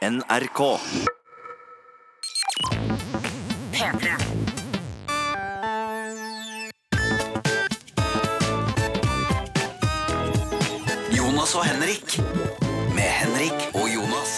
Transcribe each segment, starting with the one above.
NRK. P3. Jonas og Henrik. Med Henrik og Jonas.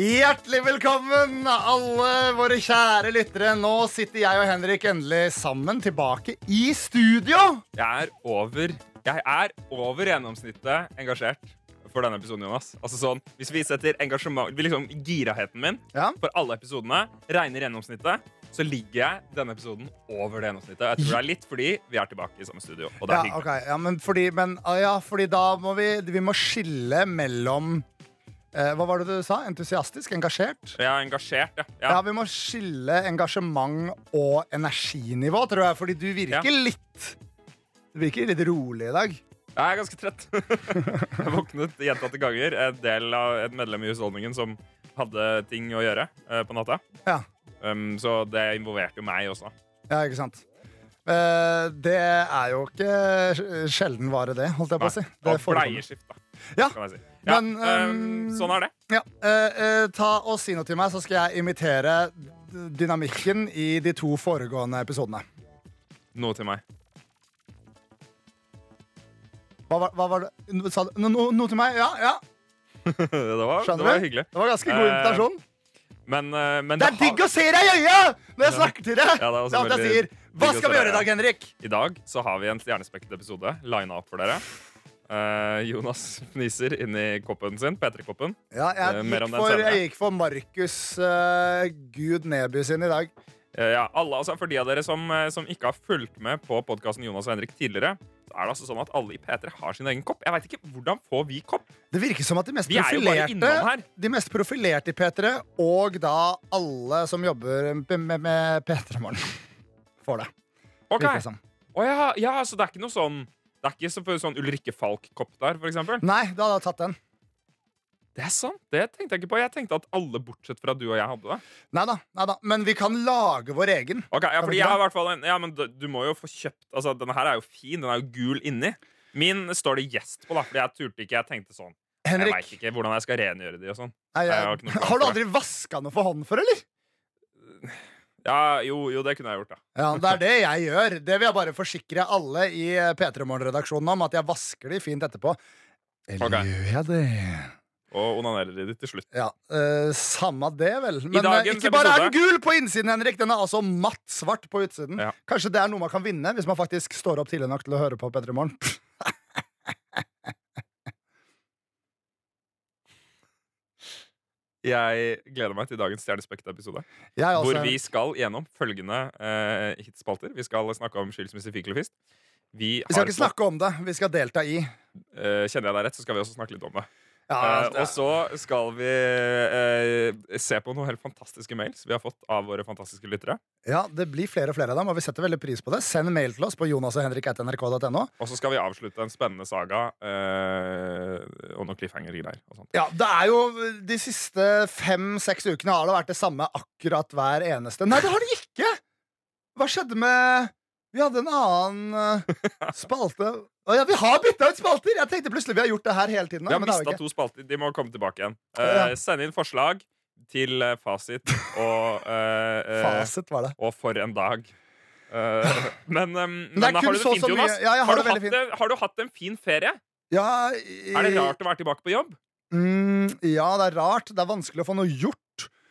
Hjertelig velkommen, alle våre kjære lyttere. Nå sitter jeg og Henrik endelig sammen tilbake i studio. Jeg er over Jeg er over gjennomsnittet engasjert for denne episoden, Jonas. Altså sånn, Hvis vi setter engasjement liksom Giraheten min Ja. for alle episodene regner gjennomsnittet, så ligger jeg denne episoden over det gjennomsnittet. Jeg tror det er litt fordi vi er tilbake i samme studio. Og det Ja, er hyggelig. Okay. ja, men, fordi, men, ah, ja, fordi da må vi, vi må skille mellom eh, Hva var det du sa? Entusiastisk? Engasjert? Er engasjert, ja. Ja. ja. Vi må skille engasjement og energinivå, tror jeg. Fordi du virker litt Du virker litt rolig i dag. Jeg er ganske trett. jeg våknet gjentatte ganger. En del av et medlem i husholdningen som hadde ting å gjøre eh, på natta. Ja, Um, så det involverte jo meg også. ja ikke sant? Eh, det er jo ikke sjelden vare, det, holdt jeg på å si. Det Og bleieskift, da. Ja, Kan jeg si. Ja, Men, um, um, sånn er det. Ja, eh, eh, ta og Si noe til meg, så skal jeg imitere dynamikken i de to foregående episodene. Noe til meg. Hva, var- hva var det? Sa du no, no, noe til meg? Ja, ja. det, var, det var hyggelig. Det var ganske god Eh, invitasjon. Men, uh, men Det er digg å se deg i øya når jeg snakker til deg! Ja, det er alt jeg sier. Hva skal vi gjøre i dag, Henrik? I dag så har vi en stjernespekket episode lina opp for dere. Uh, Jonas fniser inni koppen sin, P3-koppen. Ja, Eh, jeg, gikk for, jeg gikk for Markus uh, Gud Neby sin i dag. Eh, ja, alle, altså For de av dere som, eh, som ikke har fulgt med på podkasten Jonas og Henrik tidligere, så er det altså sånn at alle i P3 har sin egen kopp. Jeg vet ikke, Hvordan får vi kopp? Det virker som at de mest er profilerte. De mest profilerte i P3, og da alle som jobber med, med, med P3 Morgen, får det. Ok, det. Å ja, ja, så det er ikke noe sånn Det er ikke sånn Ulrikke Falk-kopp der, for eksempel? Nei, da hadde jeg tatt den. Det er sant, det tenkte jeg ikke på. Jeg tenkte at alle bortsett fra du og jeg hadde det. Neida, neida. Men vi kan lage vår egen. Ok, ja, fordi jeg har i hvert fall en, Ja, men du, du må jo få kjøpt Altså, Denne her er jo fin. Den er jo gul inni. Min står det gjest på, da, fordi jeg turte ikke. Jeg tenkte sånn Jeg Henrik, veit ikke hvordan jeg skal rengjøre de og sånn. nei, jeg har jeg, har du aldri vaska noe for hånden før, eller? Ja, jo, jo, det kunne jeg gjort, da. Ja, Det er det jeg gjør. Det vil jeg bare forsikre alle i eh, P3 Morgen-redaksjonen om, at jeg vasker de fint etterpå. Eller okay. gjør jeg det? Og onanerer de til slutt. Ja, uh, Samme det, vel. Men eh, ikke bare er den gul på innsiden, Henrik. Den er altså matt svart på utsiden. Ja. Kanskje det er noe man kan vinne hvis man faktisk står opp tidlig nok til å høre på P3 Morgen. Jeg gleder meg til dagens Stjernespektet-episode. Hvor vi skal gjennom følgende uh, hitspalter. Vi skal snakke om skilsmisse fiklefist. Vi, Vi skal ikke snakke om det, vi skal delta i. eh, kjenner jeg deg rett, så skal vi også snakke litt om det. Ja, Eh, og så skal vi eh, se på noen helt fantastiske mails vi har fått av våre fantastiske lyttere. ja, det blir flere og flere av dem, og vi setter veldig pris på det. Send mail til oss på jonasoghenrik.nrk.no. Og så skal vi avslutte en spennende saga eh, og noen cliffhanger-greier. Ja, det er jo De siste fem-seks ukene har det vært det samme akkurat hver eneste. Nei, det har det ikke! Hva skjedde med Vi hadde en annen uh, spalte. Å ja, vi har bytta ut spalter! Jeg tenkte plutselig vi har gjort det her hele tiden. Vi har mista to spalter. De må komme tilbake igjen. Uh. Send inn forslag til eh, fasit og Fasit var det. Og for en dag. Men um, men har du det fint, Jonas? Ja, har har, du hatt fint. har du hatt en fin ferie? Ja, Er det rart å være tilbake på jobb? Mm, ja, det er rart. Det er vanskelig å få noe gjort.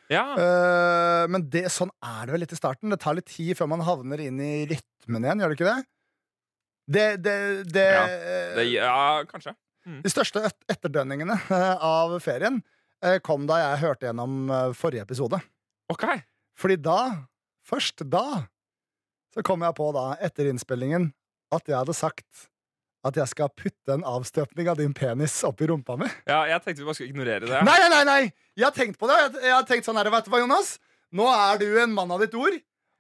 Ja. Uh, men det, sånn er det vel litt i starten. Det tar litt tid før man havner inn i rytmen igjen, gjør det ikke det? Det, det, det, Ja, Det, ja, kanskje. De største et etterdønningene eh, av ferien eh, kom da jeg hørte gjennom eh, forrige episode. OK. Fordi da, først da, så kom jeg på da, etter innspillingen, at jeg hadde sagt at jeg skal putte en avstøpning av din penis opp i rumpa mi. Ja, jeg tenkte vi bare skulle ignorere det. Nei, nei, nei! nei Jeg har tenkt på det. Jeg, har tenkt sånn her, vet du hva, Jonas? Nå er du en mann av ditt ord.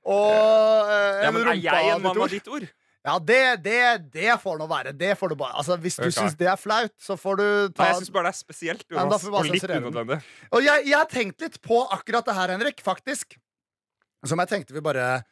Og eh, Ja, en men Er jeg en mann av ditt ord? Ja, det, det, det får nå være. Det får du bare Altså, Hvis du Ok. syns det er flaut, så får du ta Nei, jeg syns bare det er spesielt. Jonas, og litt unødvendig. Og jeg, jeg har tenkt litt på akkurat det her, Henrik, faktisk. Som jeg tenkte vi bare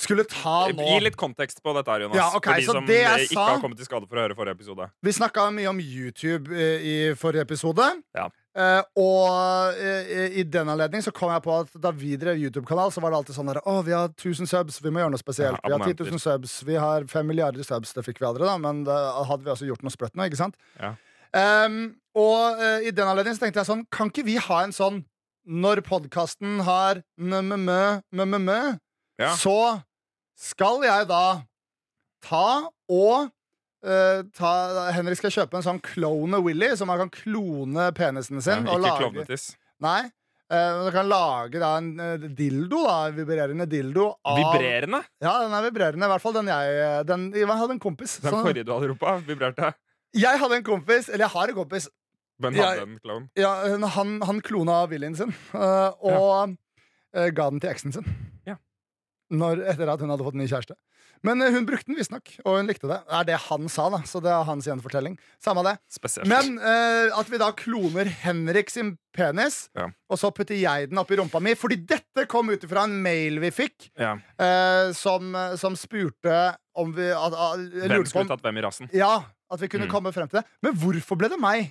skulle ta nå. Gi litt kontekst på dette, her, Jonas. Ja, okay, for de som eh, ikke sa- har kommet i skade for å høre forrige episode. Vi snakka mye om YouTube eh, i forrige episode. Ja. Uh, og uh, i den anledning så kom jeg på at da vi drev YouTube-kanal, så var det alltid sånn derre Å, vi har 1000 subs, vi må gjøre noe spesielt. Ja, vi har 10 abonnenter. 000 subs, vi har 5 milliarder subs. Det fikk vi aldri, da, men da hadde vi også gjort noe sprøtt nå, ikke sant? Ja. Um, og uh, i den anledning så tenkte jeg sånn, kan ikke vi ha en sånn når podkasten har mø-mø-mø-mø, Ja. så skal jeg da ta og Uh, ta, Henrik skal kjøpe en sånn klone Willy, som han kan klone penisen sin. Nei, og ikke klovnetiss. Nei, Uh, du kan lage da en uh, dildo, da, en vibrerende dildo. Av, Vibrerende? Ja, den er vibrerende. I hvert fall den jeg den, Jeg hadde en kompis. Den sånn- forrige du hadde ropa, vibrerte. jeg hadde en kompis, eller jeg har en kompis, Men hadde en klovn. ja, han, han klona Willyen sin eh, og eh, ga den til eksen sin. Når, etter at hun hadde fått ny kjæreste. Men eh, hun brukte den visstnok, og hun likte det. Det er det han sa, da, så det er hans gjenfortelling. Samme det. Spesielt. Men eh, at vi da kloner Henrik sin penis, Ja. og så putter jeg den oppi rumpa mi. Fordi dette kom ut fra en mail vi fikk, ja. eh, som, som spurte om vi at, at, Hvem skulle om, tatt hvem i rasen? Ja, at vi kunne Mm. komme frem til det. Men hvorfor ble det meg?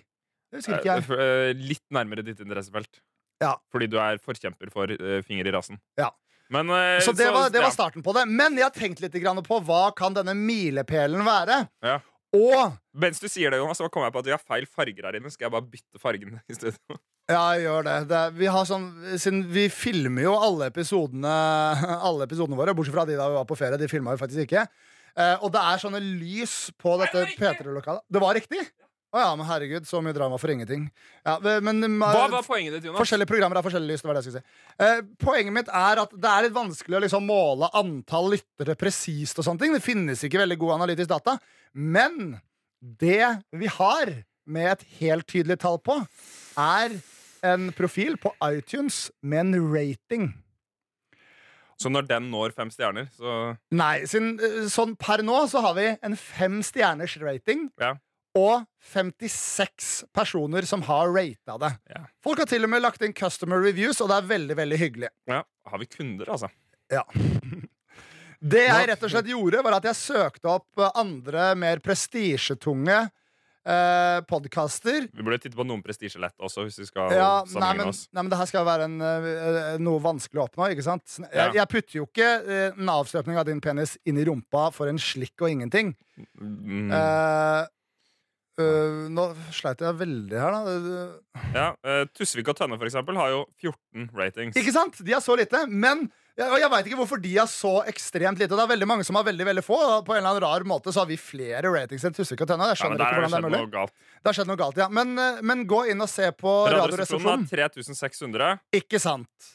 Det husker ikke Eh, jeg. eh, Litt nærmere ditt interessefelt. Ja. Fordi du er forkjemper for eh, finger i rasen. Ja. Men, eh, Så det var, det ja. var starten på det. Men jeg har tenkt litt grann på hva kan denne milepælen være. Ja. Og Mens du sier det, Jonas, så kom jeg på at vi har feil farger her inne. Skal jeg bare bytte fargen i studio? Ja, jeg gjør det. det vi, har sånn, siden vi filmer jo alle episodene Alle episodene våre, bortsett fra de da vi var på ferie. De filma vi faktisk ikke. Eh, og det er sånne lys på dette P3-lokalet. Det var riktig? Å ja, men herregud, så mye drama for ingenting. Ja, men, men, Hva var poenget ditt, Jonas? Forskjellige programmer har forskjellig lyst. Det det si. Eh, poenget mitt er at det er litt vanskelig å liksom måle antall lyttere presist. og sånne ting Det finnes ikke veldig god analytisk data. Men det vi har med et helt tydelig tall på, er en profil på iTunes med en rating. Så når den når fem stjerner, så Nei, siden, eh, sånn per nå så har vi en fem stjerners rating. Ja. Og 56 personer som har rata det. Ja. Folk har til og med lagt inn customer reviews, og det er veldig veldig hyggelig. ja, har vi kunder, altså. Ja. Det jeg rett og slett gjorde, var at jeg søkte opp eh, andre, mer prestisjetunge eh, podkaster. Vi burde titte på noen prestisjelett også, hvis vi skal Ja, nei, men, oss. nei, men det her skal være en, eh, noe vanskelig å oppnå. ikke sant? Jeg, Ja. jeg putter jo ikke eh, en avstøpning av din penis inn i rumpa for en slikk og ingenting. Mm. Eh, øh, nå sleit jeg veldig her, da. Ja, uh, Tusvik og Tønne for eksempel har jo 14 ratings. Ikke sant? De har så lite, men jeg, jeg veit ikke hvorfor de har så ekstremt lite. Det er veldig mange som har veldig veldig få. På en eller annen rar måte så har vi flere ratings enn Tusvik og Tønne. Jeg Ja, skjønner der ikke hvordan det er mulig. noe galt. Det har skjedd noe galt, ja. Men, uh, men gå inn og se på Radioresepsjonen Radioresepsjonen. har 3600. Ikke sant?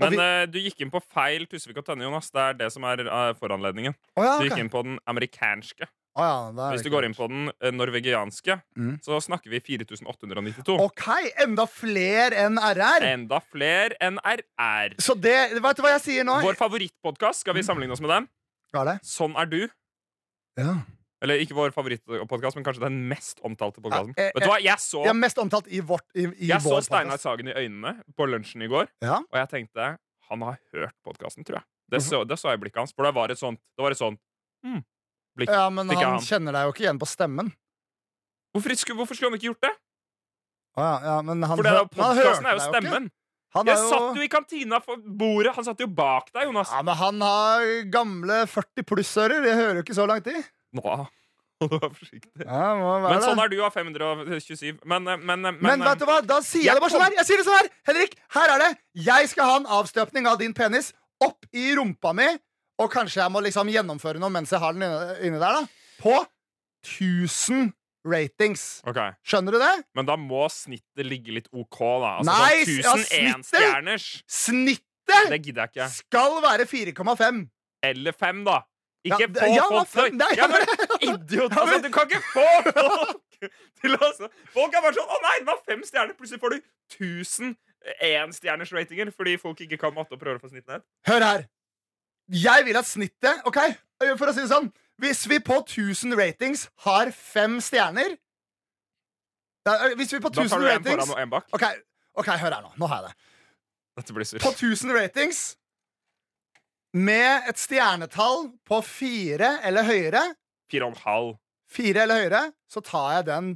Men vi- du gikk inn på feil Tusvik og Tønne, Jonas. Det er det som er foranledningen. Oh, ja, Du gikk inn på den amerikanske. Å ja, Hvis du går inn på den eh, norvegianske, Mm. så snakker vi 4892. OK, enda flere enn RR. Enda flere enn RR. Så det Vet du hva jeg sier nå? Vår favorittpodkast, skal vi sammenligne oss med den? Hva er det? Sånn er du. Ja. Eller ikke vår favorittpodkast, men kanskje den mest omtalte podkasten. Ja, eh, Vet du hva, jeg så, er mest omtalt i, vårt, i, i jeg så vår Steinar podcast. Sagen i øynene på lunsjen i går, Ja. og jeg tenkte han har hørt podkasten, tror jeg. Det så, det så jeg i blikket hans. For det var et sånt, det var et sånt hmm, blikk. ja, men han han. kjenner deg jo ikke igjen på stemmen. Hvorfor, hvorfor skulle han ikke gjort det? Å ja, ja, men han, For det er jo- han podkasten er jo stemmen. Han er Jeg satt jo i kantina for bordet. Han satt jo bak deg, Jonas. Ja, men han har gamle 40 pluss-ører. Jeg hører jo ikke så langt i. Nå, hold deg forsiktig. Ja, Men sånn er du av 527. Men, eh, men, men, Men vet du hva, da sier jeg det bare sånn her. Jeg sier det sånn her Henrik, her er det. Jeg skal ha en avstøpning av din penis opp i rumpa mi. Og kanskje jeg må liksom gjennomføre noe mens jeg har den inne der. da På 1000 ratings. Okay. Skjønner du det? Men da må snittet ligge litt OK, da. Altså, Nei, sånn ja, 1000 snittet! Det gidder jeg ikke. skal være 4,5. Eller 5, da. Ikke ja, få ja, folk fem, nei, ja, men, Idiot! Ja, Altså, du kan ikke få folk til å altså, Folk er bare sånn Å nei, det var fem stjerner! Plutselig får du 1000 énstjerners ratinger fordi folk ikke kan matte og prøver å få snittet ned. Hør her. Jeg vil at snittet Ok, for å si det sånn Hvis vi på 1000 ratings har fem stjerner da, Hvis vi på Da 1000 tar du en ratings foran og en bak. Ok, ok, hør her nå. Nå har jeg det. Dette blir surt. På 1000 ratings med et stjernetall på fire eller høyere, Fire og en halv. fire eller høyere, så tar jeg den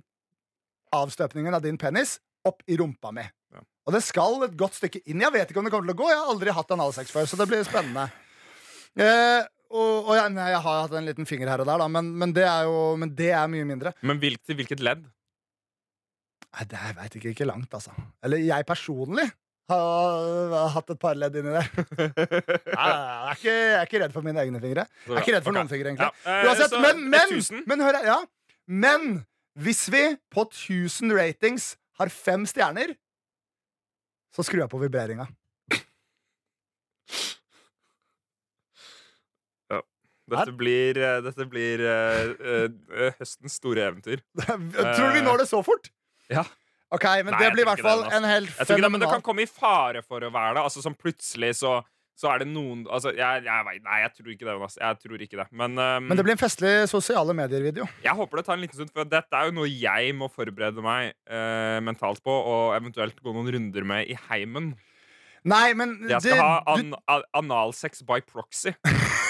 avstøpningen av din penis opp i rumpa mi. Ja. Og det skal et godt stykke inn. Jeg vet ikke om det kommer til å gå. Jeg har aldri hatt analsex før, så det blir spennende. Eh, og, og jeg, nei, jeg har hatt en liten finger her og der, da, men, men, det, er jo, men det er mye mindre. Men hvil, til hvilket ledd? Nei, det jeg veit ikke. Ikke langt, altså. Eller jeg personlig har, har hatt et par ledd inni der. Nei, jeg, er ikke, jeg er ikke redd for mine egne fingre. Jeg er ikke redd for noen fingre, egentlig. Ja, eh, Uansett, så men, men, men hør ja. Men hvis vi på 1000 ratings har fem stjerner, så skrur jeg på vibreringa. Dette blir, eh, dette blir uh, eh, eh, høstens store eventyr. Tror du vi når det så fort? Ja. Ok, men Nei, det blir i hvert fall en helt ikke det, men det kan komme i fare for å være det. Altså Som Plutselig så, så er det noen altså, jeg, jeg Nei, jeg tror ikke det. Jonas. Jeg tror ikke det. Men, um, Men det blir en festlig sosiale medier-video. jeg håper det tar en liten stund, for dette er jo noe jeg må forberede meg uh, mentalt på, og eventuelt gå noen runder med i heimen. Nei, men Jeg skal det- ha an du... analsex by proxy.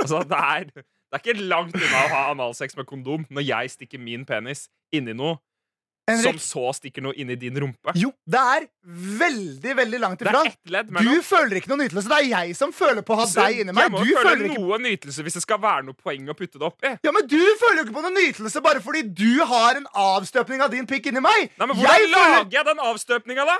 altså, det er, det er ikke langt unna å ha analsex med kondom når jeg stikker min penis inni noe Henrik, som så stikker noe inni din rumpe. Jo, det er veldig, veldig langt Det ifra. er ett ledd Du føler ikke noe nytelse. Det er jeg som føler på å ha Så deg inni meg. Jeg må Du føle ikke noe nytelse hvis det skal være noe poeng å putte det oppi. Ja, men Du føler jo ikke på noe nytelse bare fordi du har en avstøpning av din pikk inni meg. Nei, men Hvordan Jeg lager jeg den avstøpninga, da?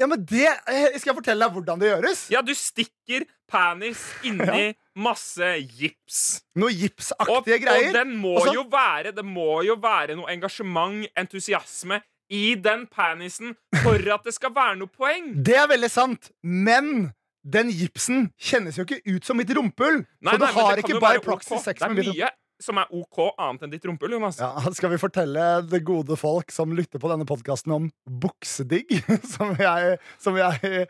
Ja, men det eh, Skal jeg fortelle deg hvordan det gjøres? Ja, Du stikker penis inni masse gips. Noe gipsaktige gipsaktige og greier. den må Også, jo være Det må jo være noe engasjement, entusiasme, i den penisen for at det skal være noe poeng. Det er veldig sant, men den gipsen kjennes jo ikke ut som mitt rumpehull. Så nei, du har ikke bare by proxy sex med mitt som er OK annet enn ditt rumpehull, Jonas. Ja, Skal vi fortelle det gode folk som lytter på denne podkasten om buksedigg? Som jeg, som jeg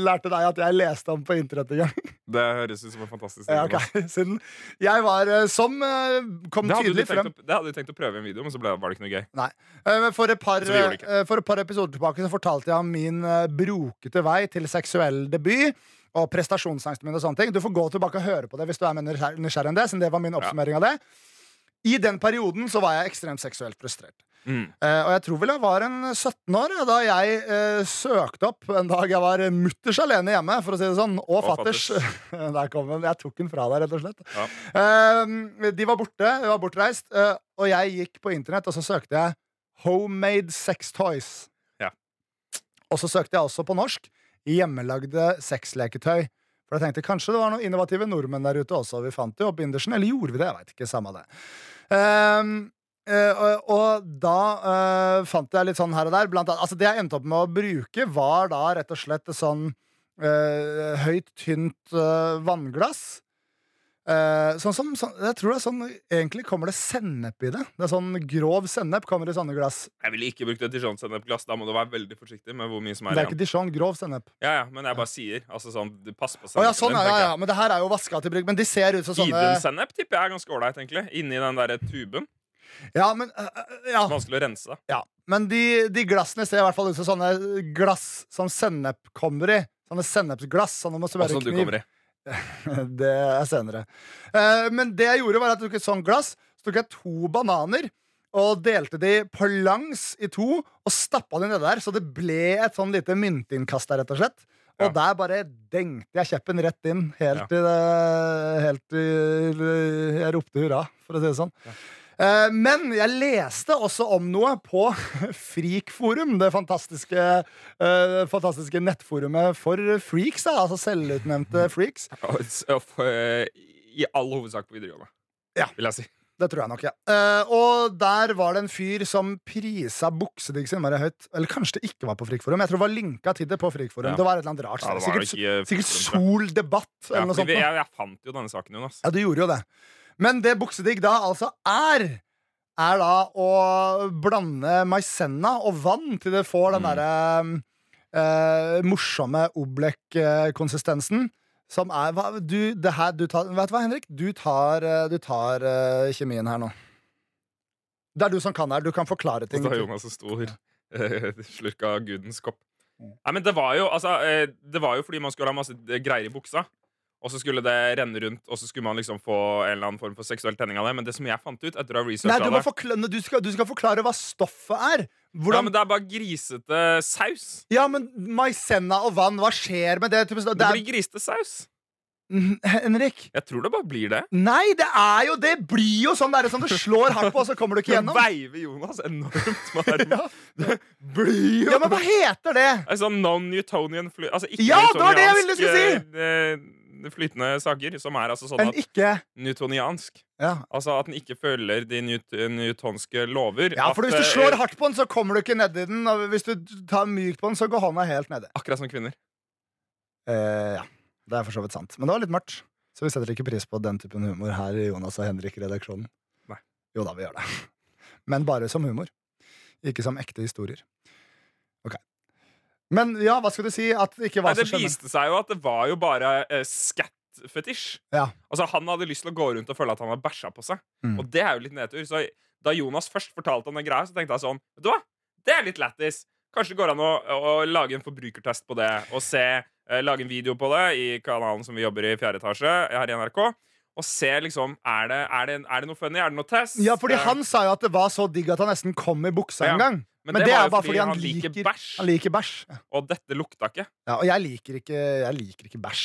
lærte deg at jeg leste om på internett en gang. Det høres ut som en fantastisk Ja, okay. Siden jeg var eh, Som eh, kom tydelig frem å, det hadde du tenkt å prøve i en video, men så ble, var det ikke noe gøy. Nei. Eh, For et, par, eh, for et par episoder tilbake så fortalte jeg om min eh, brokete vei til seksuell debut. Og prestasjonsangsten min og sånne ting Du får gå tilbake og høre på det hvis du er mer nysgjerrig enn det. Siden det var min oppsummering av det I den perioden så var jeg ekstremt seksuelt frustrert. Mm. Uh, og jeg tror vel jeg var en 17 år da jeg uh, søkte opp en dag jeg var mutters alene hjemme, for å si det sånn, og, Og fatters. Der kom den. Jeg tok den fra deg, rett og slett. Ja. Uh, de var borte, de var bortreist, eh, og jeg gikk på internett, og så søkte jeg Homemade sex toys. Ja. Og så søkte jeg også på norsk hjemmelagde sexleketøy. For jeg tenkte kanskje det var noen innovative nordmenn der ute også. Vi fant jo opp bindersen, eller gjorde vi det? Jeg veit ikke. Samme det. Um, uh, og, da uh, fant jeg litt sånn her og der. Blant annet, altså det jeg endte opp med å bruke, var da rett og slett et sånn uh, høyt, tynt vannglass. Eh, sånn som, sånn, jeg tror det er sånn Egentlig kommer det sennep i det. Det er sånn Grov sennep kommer i sånne glass. Jeg ville ikke brukt et dijon-sennepglass. Da må du være veldig forsiktig med hvor mye som er Det er ikke. Dijon, grov sennep. Ja, ja, men jeg bare sier altså sånn, du Pass på Å ja, sånn, ja, ja, ja. Men det her er jo vaska til bruk. Men de ser ut som sånne Idun-sennep tipper jeg er ganske ålreit, egentlig. Inni den der tuben. Ja, men, øh, ja, Vanskelig å rense. ja. men de, de glassene ser i hvert fall ut som sånne glass som sennep kommer i. Sånne sennepsglass. Sånn med du kommer i. Det er senere. Eh, men det jeg gjorde, var at jeg tok et sånt glass. Så tok jeg to bananer og delte de på langs i to og stappa de nedi der, så det ble et sånn lite myntinnkast der, rett og slett. Og Ja. der bare dengte jeg kjeppen rett inn, helt Ja. til det Helt til jeg ropte hurra, for å si det sånn. Eh, Men jeg leste også om noe på Freakforum, det fantastiske, eh, fantastiske nettforumet for freaks. Da, altså selvutnevnte freaks. Eh, I all hovedsak på videregående. Ja. Vil jeg si. Det tror jeg nok, ja. Uh, og der var det en fyr som prisa buksedigg sin innmari høyt. Eller kanskje det ikke var på Frikforum. Jeg tror det var linka til det på Frikforum. Ja. Det var et eller annet rart. Ja, sikkert, ikke sikkert Frikforum. Sol debatt Ja, eller noe sånt. jeg, jeg fant jo denne saken, Jonas. Ja, du gjorde jo det. Men det buksedigg da altså er Er da å blande maisenna og vann til det får den Mm. derre eh, morsomme Oblek-konsistensen. Som er hva, du, det her, du tar, Vet du hva, Henrik? Du tar, eh, du tar eh, kjemien her nå. Det er du som kan her. Du kan forklare Og ting. så har Jonas en stor slurk av gudens kopp. Mm. Nei, men det var jo altså, eh, Det var jo fordi man skulle ha masse greier i buksa. Og så skulle det renne rundt, og så skulle man liksom få en eller annen form for seksuell tenning av det. Men det som jeg fant ut etter å ha researcha du, det forkla du, skal, du skal forklare hva stoffet er. ja, men Det er bare grisete saus. ja, men maisenna og vann, hva skjer med det? Det Det blir grisete saus. Mm, Henrik? Jeg tror det bare blir det. Nei, det er jo Det blir jo sånn der som du slår hardt på, og så kommer du ikke gjennom. Du veiver Jonas enormt med armen. Ja, blir jo Ja, men hva heter det? Altså non-Newtonian fly... Altså ikke Ja, det var det jeg ville newtoniansk, eh, flytende sager, som er altså sånn at ikke newtoniansk. ja. Altså at den ikke følger de newt newtonske lover. ja, At, for hvis du eh, slår hardt på den, så kommer du ikke nedi den. Og hvis du tar mykt på den, så går hånda helt nedi. Akkurat som kvinner. Eh, ja, det er for så vidt sant. Men det var litt mørkt. Så vi setter ikke pris på den typen humor her i Jonas og Henrik-redaksjonen. Nei. Jo da, vi gjør det. Men bare som humor. Ikke som ekte historier. Ok. Men ja, hva skal du si? At det ikke Nei, var det så skjønne? viste seg jo at det var jo bare uh, scat-fetisj. Ja. Altså Han hadde lyst til å gå rundt og føle at han hadde bæsja på seg. Mm. Og det er jo litt nedtur. Så da Jonas først fortalte om den greia, så tenkte jeg sånn Vet du hva? Det er litt lættis. Kanskje det går an å, å lage en forbrukertest på det og se, uh, lage en video på det i kanalen som vi jobber i fjerde etasje her i NRK. Og se liksom Er det, er det, er det noe funny? Er det noe test? Ja, fordi Eh, han sa jo at det var så digg at han nesten kom i buksa Ja. en gang. Men, Men det, det er bare fordi, han han liker bæsj. Han liker bæsj. Og dette lukta ikke. Ja, og jeg liker ikke, jeg liker ikke bæsj.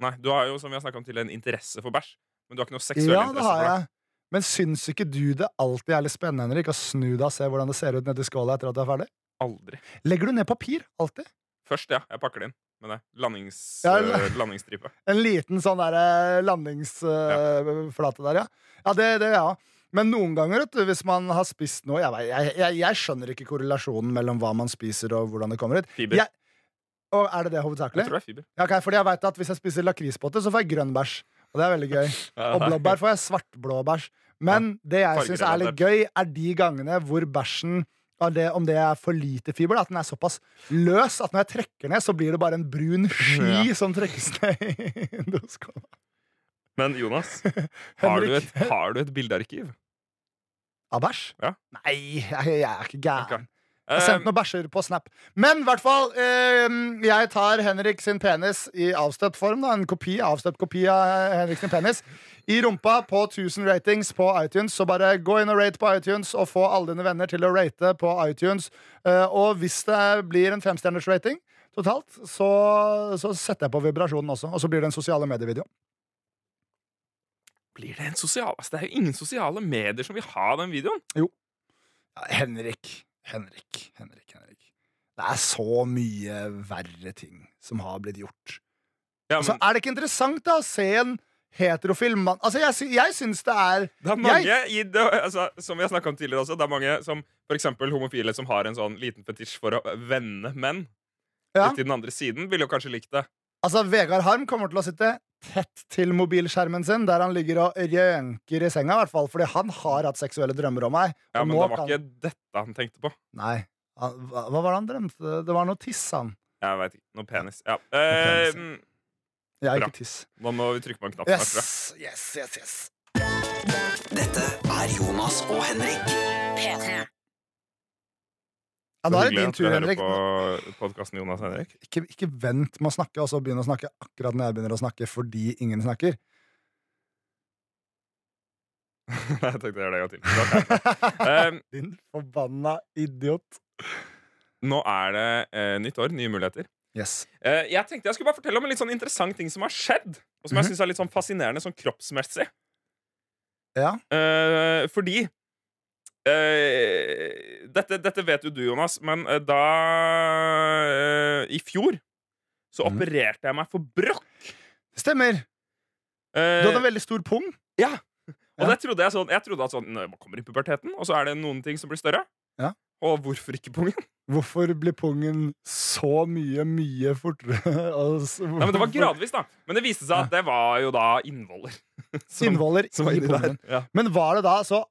Nei, Du har jo som vi har om til en interesse for bæsj. Men du har ikke noe seksuell Ja, det interesse har for det. jeg. Men syns ikke du det alltid er litt spennende Henrik, å snu deg og se hvordan det ser ut nedi skåla etter at du er ferdig? Aldri. Legger du ned papir? Alltid? Først, ja. Jeg pakker det inn med det. Landings, Ja, la- landingsstripe. En liten sånn der landingsflate der, ja. Ja, det, det, ja. Men noen ganger, vet du, hvis man har spist noe Jeg, jeg, jeg, jeg skjønner ikke korrelasjonen mellom hva man spiser, og hvordan det kommer ut. Fiber. Og er det det hovedsakelig? Jeg tror det er fiber. Ja, okay, fordi jeg vet at Hvis jeg spiser lakrispotte, så får jeg grønn bæsj. Og det er veldig gøy. Og blåbær får jeg svartblå bæsj. Men det jeg syns er litt gøy, er de gangene hvor bæsjen det, om det er for lite fiber, da, at den er såpass løs at når jeg trekker ned, så blir det bare en brun sky Ja. som trekkes ned i doskåla. Men Jonas, har du, et, har du et bildearkiv? Av bæsj? Ja. Nei, jeg, jeg er ikke gæren. Ok. Jeg har sendt noen bæsjer på Snap. Men i hvert fall, eh, jeg tar Henrik sin penis i avstøpt form. Da, en kopi, avstøpt kopi av Henrik sin penis. I rumpa på 1000 ratings på iTunes. Så bare gå inn og rate på iTunes, og få alle dine venner til å rate på iTunes. Eh, og hvis det blir en femstjerners rating totalt, så, så setter jeg på vibrasjonen også. Og så blir det en sosiale medievideo. Blir det en sosial... Altså, det er jo ingen sosiale medier som vil ha den videoen. Ja, Henrik, Henrik, Henrik, Henrik. Det er så mye verre ting som har blitt gjort. Ja, Altså, er det ikke interessant da å se en heterofil mann Altså, jeg, sy- jeg syns det er det er mange i det, altså, Som vi har snakket om tidligere også, det er mange som eksempel homofile som har en sånn liten fetisj for å vende menn. Ja. Litt til den andre siden ville jo kanskje likt det. Altså, Vegard Harm kommer til å sitte tett til mobilskjermen sin, der han ligger og rønker i senga, i hvert fall, fordi han har hatt seksuelle drømmer om meg. Ja, Men nå det var kan- ikke dette han tenkte på. Nei. Han, hva, hva var det han drømte? Det var noe tiss, han. Jeg vet ikke. Noe penis. Ja. penis, Eh, Ja, ikke tiss. nå må vi trykke på en knapp. Yes, yes, yes, yes. Dette er Jonas og Henrik. P3. Ja, da er det din tur, Henrik. på podkasten Jonas Henrik. Ikke, ikke vent med å snakke, og så begynne å snakke akkurat når jeg begynner å snakke fordi ingen snakker. jeg tenkte jeg gjør det en gang til. Um, Din forbanna idiot. nå er det eh, nytt år, nye muligheter. Yes. Eh, jeg tenkte jeg skulle bare fortelle om en litt sånn interessant ting som har skjedd. Og som jeg syns synes er litt sånn fascinerende sånn kroppsmessig. Ja. Eh, fordi eh, dette, dette vet jo du, Jonas, men eh, da eh, I fjor så Mhm. opererte jeg meg for brokk. Stemmer. Eh, Du hadde en veldig stor pung. ja. Og Ja. det trodde jeg sånn Jeg trodde at sånn man kommer i puberteten, og så er det noen ting som blir større. Ja. Og hvorfor ikke pungen? Hvorfor blir pungen så mye, mye fortere? altså, Nei, men Det var gradvis, da. Men det viste seg at det var jo da innvoller. som- Innvoller som var i inni der. Ja. Men var det da så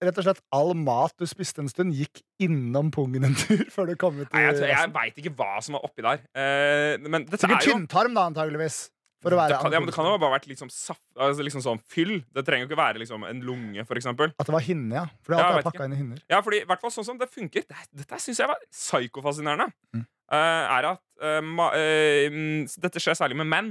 rett og slett all mat du spiste en stund, gikk innom pungen en tur før du kom ut Nei, jeg, tror- jeg veit ikke hva som er oppi der. Eh, men dette Sikkert er jo tynntarm, da, antageligvis. For å være det kan, ja, men det kan jo bare ha vært liksom, saft, altså liksom sånn fyll. Det trenger jo ikke være liksom en lunge, for eksempel. At det var hinne, ja. For det Ja, er jeg alltid vet pakka inn i hinner. Ja, fordi i hvert fall sånn som det funker det, Dette syns jeg var psykofascinerende. Mm. Eh, er at eh, ma, eh, mm, Dette skjer særlig med menn.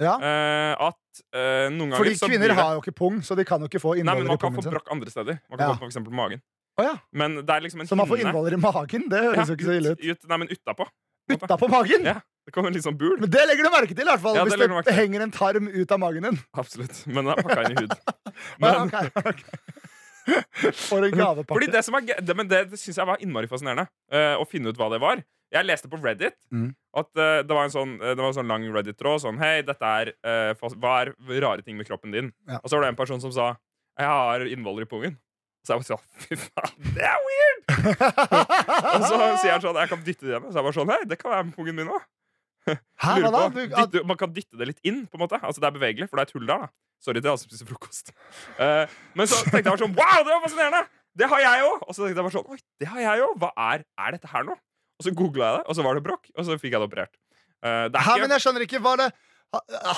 Ja. Uh, at uh, noen ganger Fordi kvinner det har jo ikke pung, så de kan jo ikke få Nei, men innvoller man kan få brakk andre steder. Man kan Ja. få for eksempel magen. Oh, ja. Men det er liksom en Så man får innvoller i magen? Det høres jo ikke så ille ut. ut. Nei, men utapå. på. Utapå magen? Ja. Det kommer en litt sånn bul. Men det legger du merke til, i hvert fall. Ja, det hvis det, det henger en tarm ut av magen din. Absolutt. Men den er pakka inn i hud. Men, okay. ok. For en gavepakke. fordi det som er, det, men det, det syns jeg var innmari fascinerende. Uh, å finne ut hva det var. Jeg leste på Reddit Mm. at uh, det var en sånn, eh, det var en sånn lang Reddit-tråd. Sånn, Hei, dette er uh, Hva er rare ting med kroppen din? Ja. Og så var det en person som sa Jeg har innvoller i pungen. Så jeg bare sånn Fy faen, det er weird! Og så sier han sånn Jeg kan dytte det hjemme. Så jeg bare sånn Hei, det kan være med pungen min òg. Man kan dytte det litt inn, på en måte. Altså Det er bevegelig, for det er et hull der. da Sorry til alle som spiser frokost. Uh, men så tenkte jeg bare sånn Wow, det var fascinerende! Det har jeg òg! Og så tenkte jeg bare sånn Oi, det har jeg òg! Hva er, er dette her nå? Og så googla jeg det, og så var det brokk. Og så fikk jeg det operert. Uh, det Hæ, men jeg skjønner ikke var det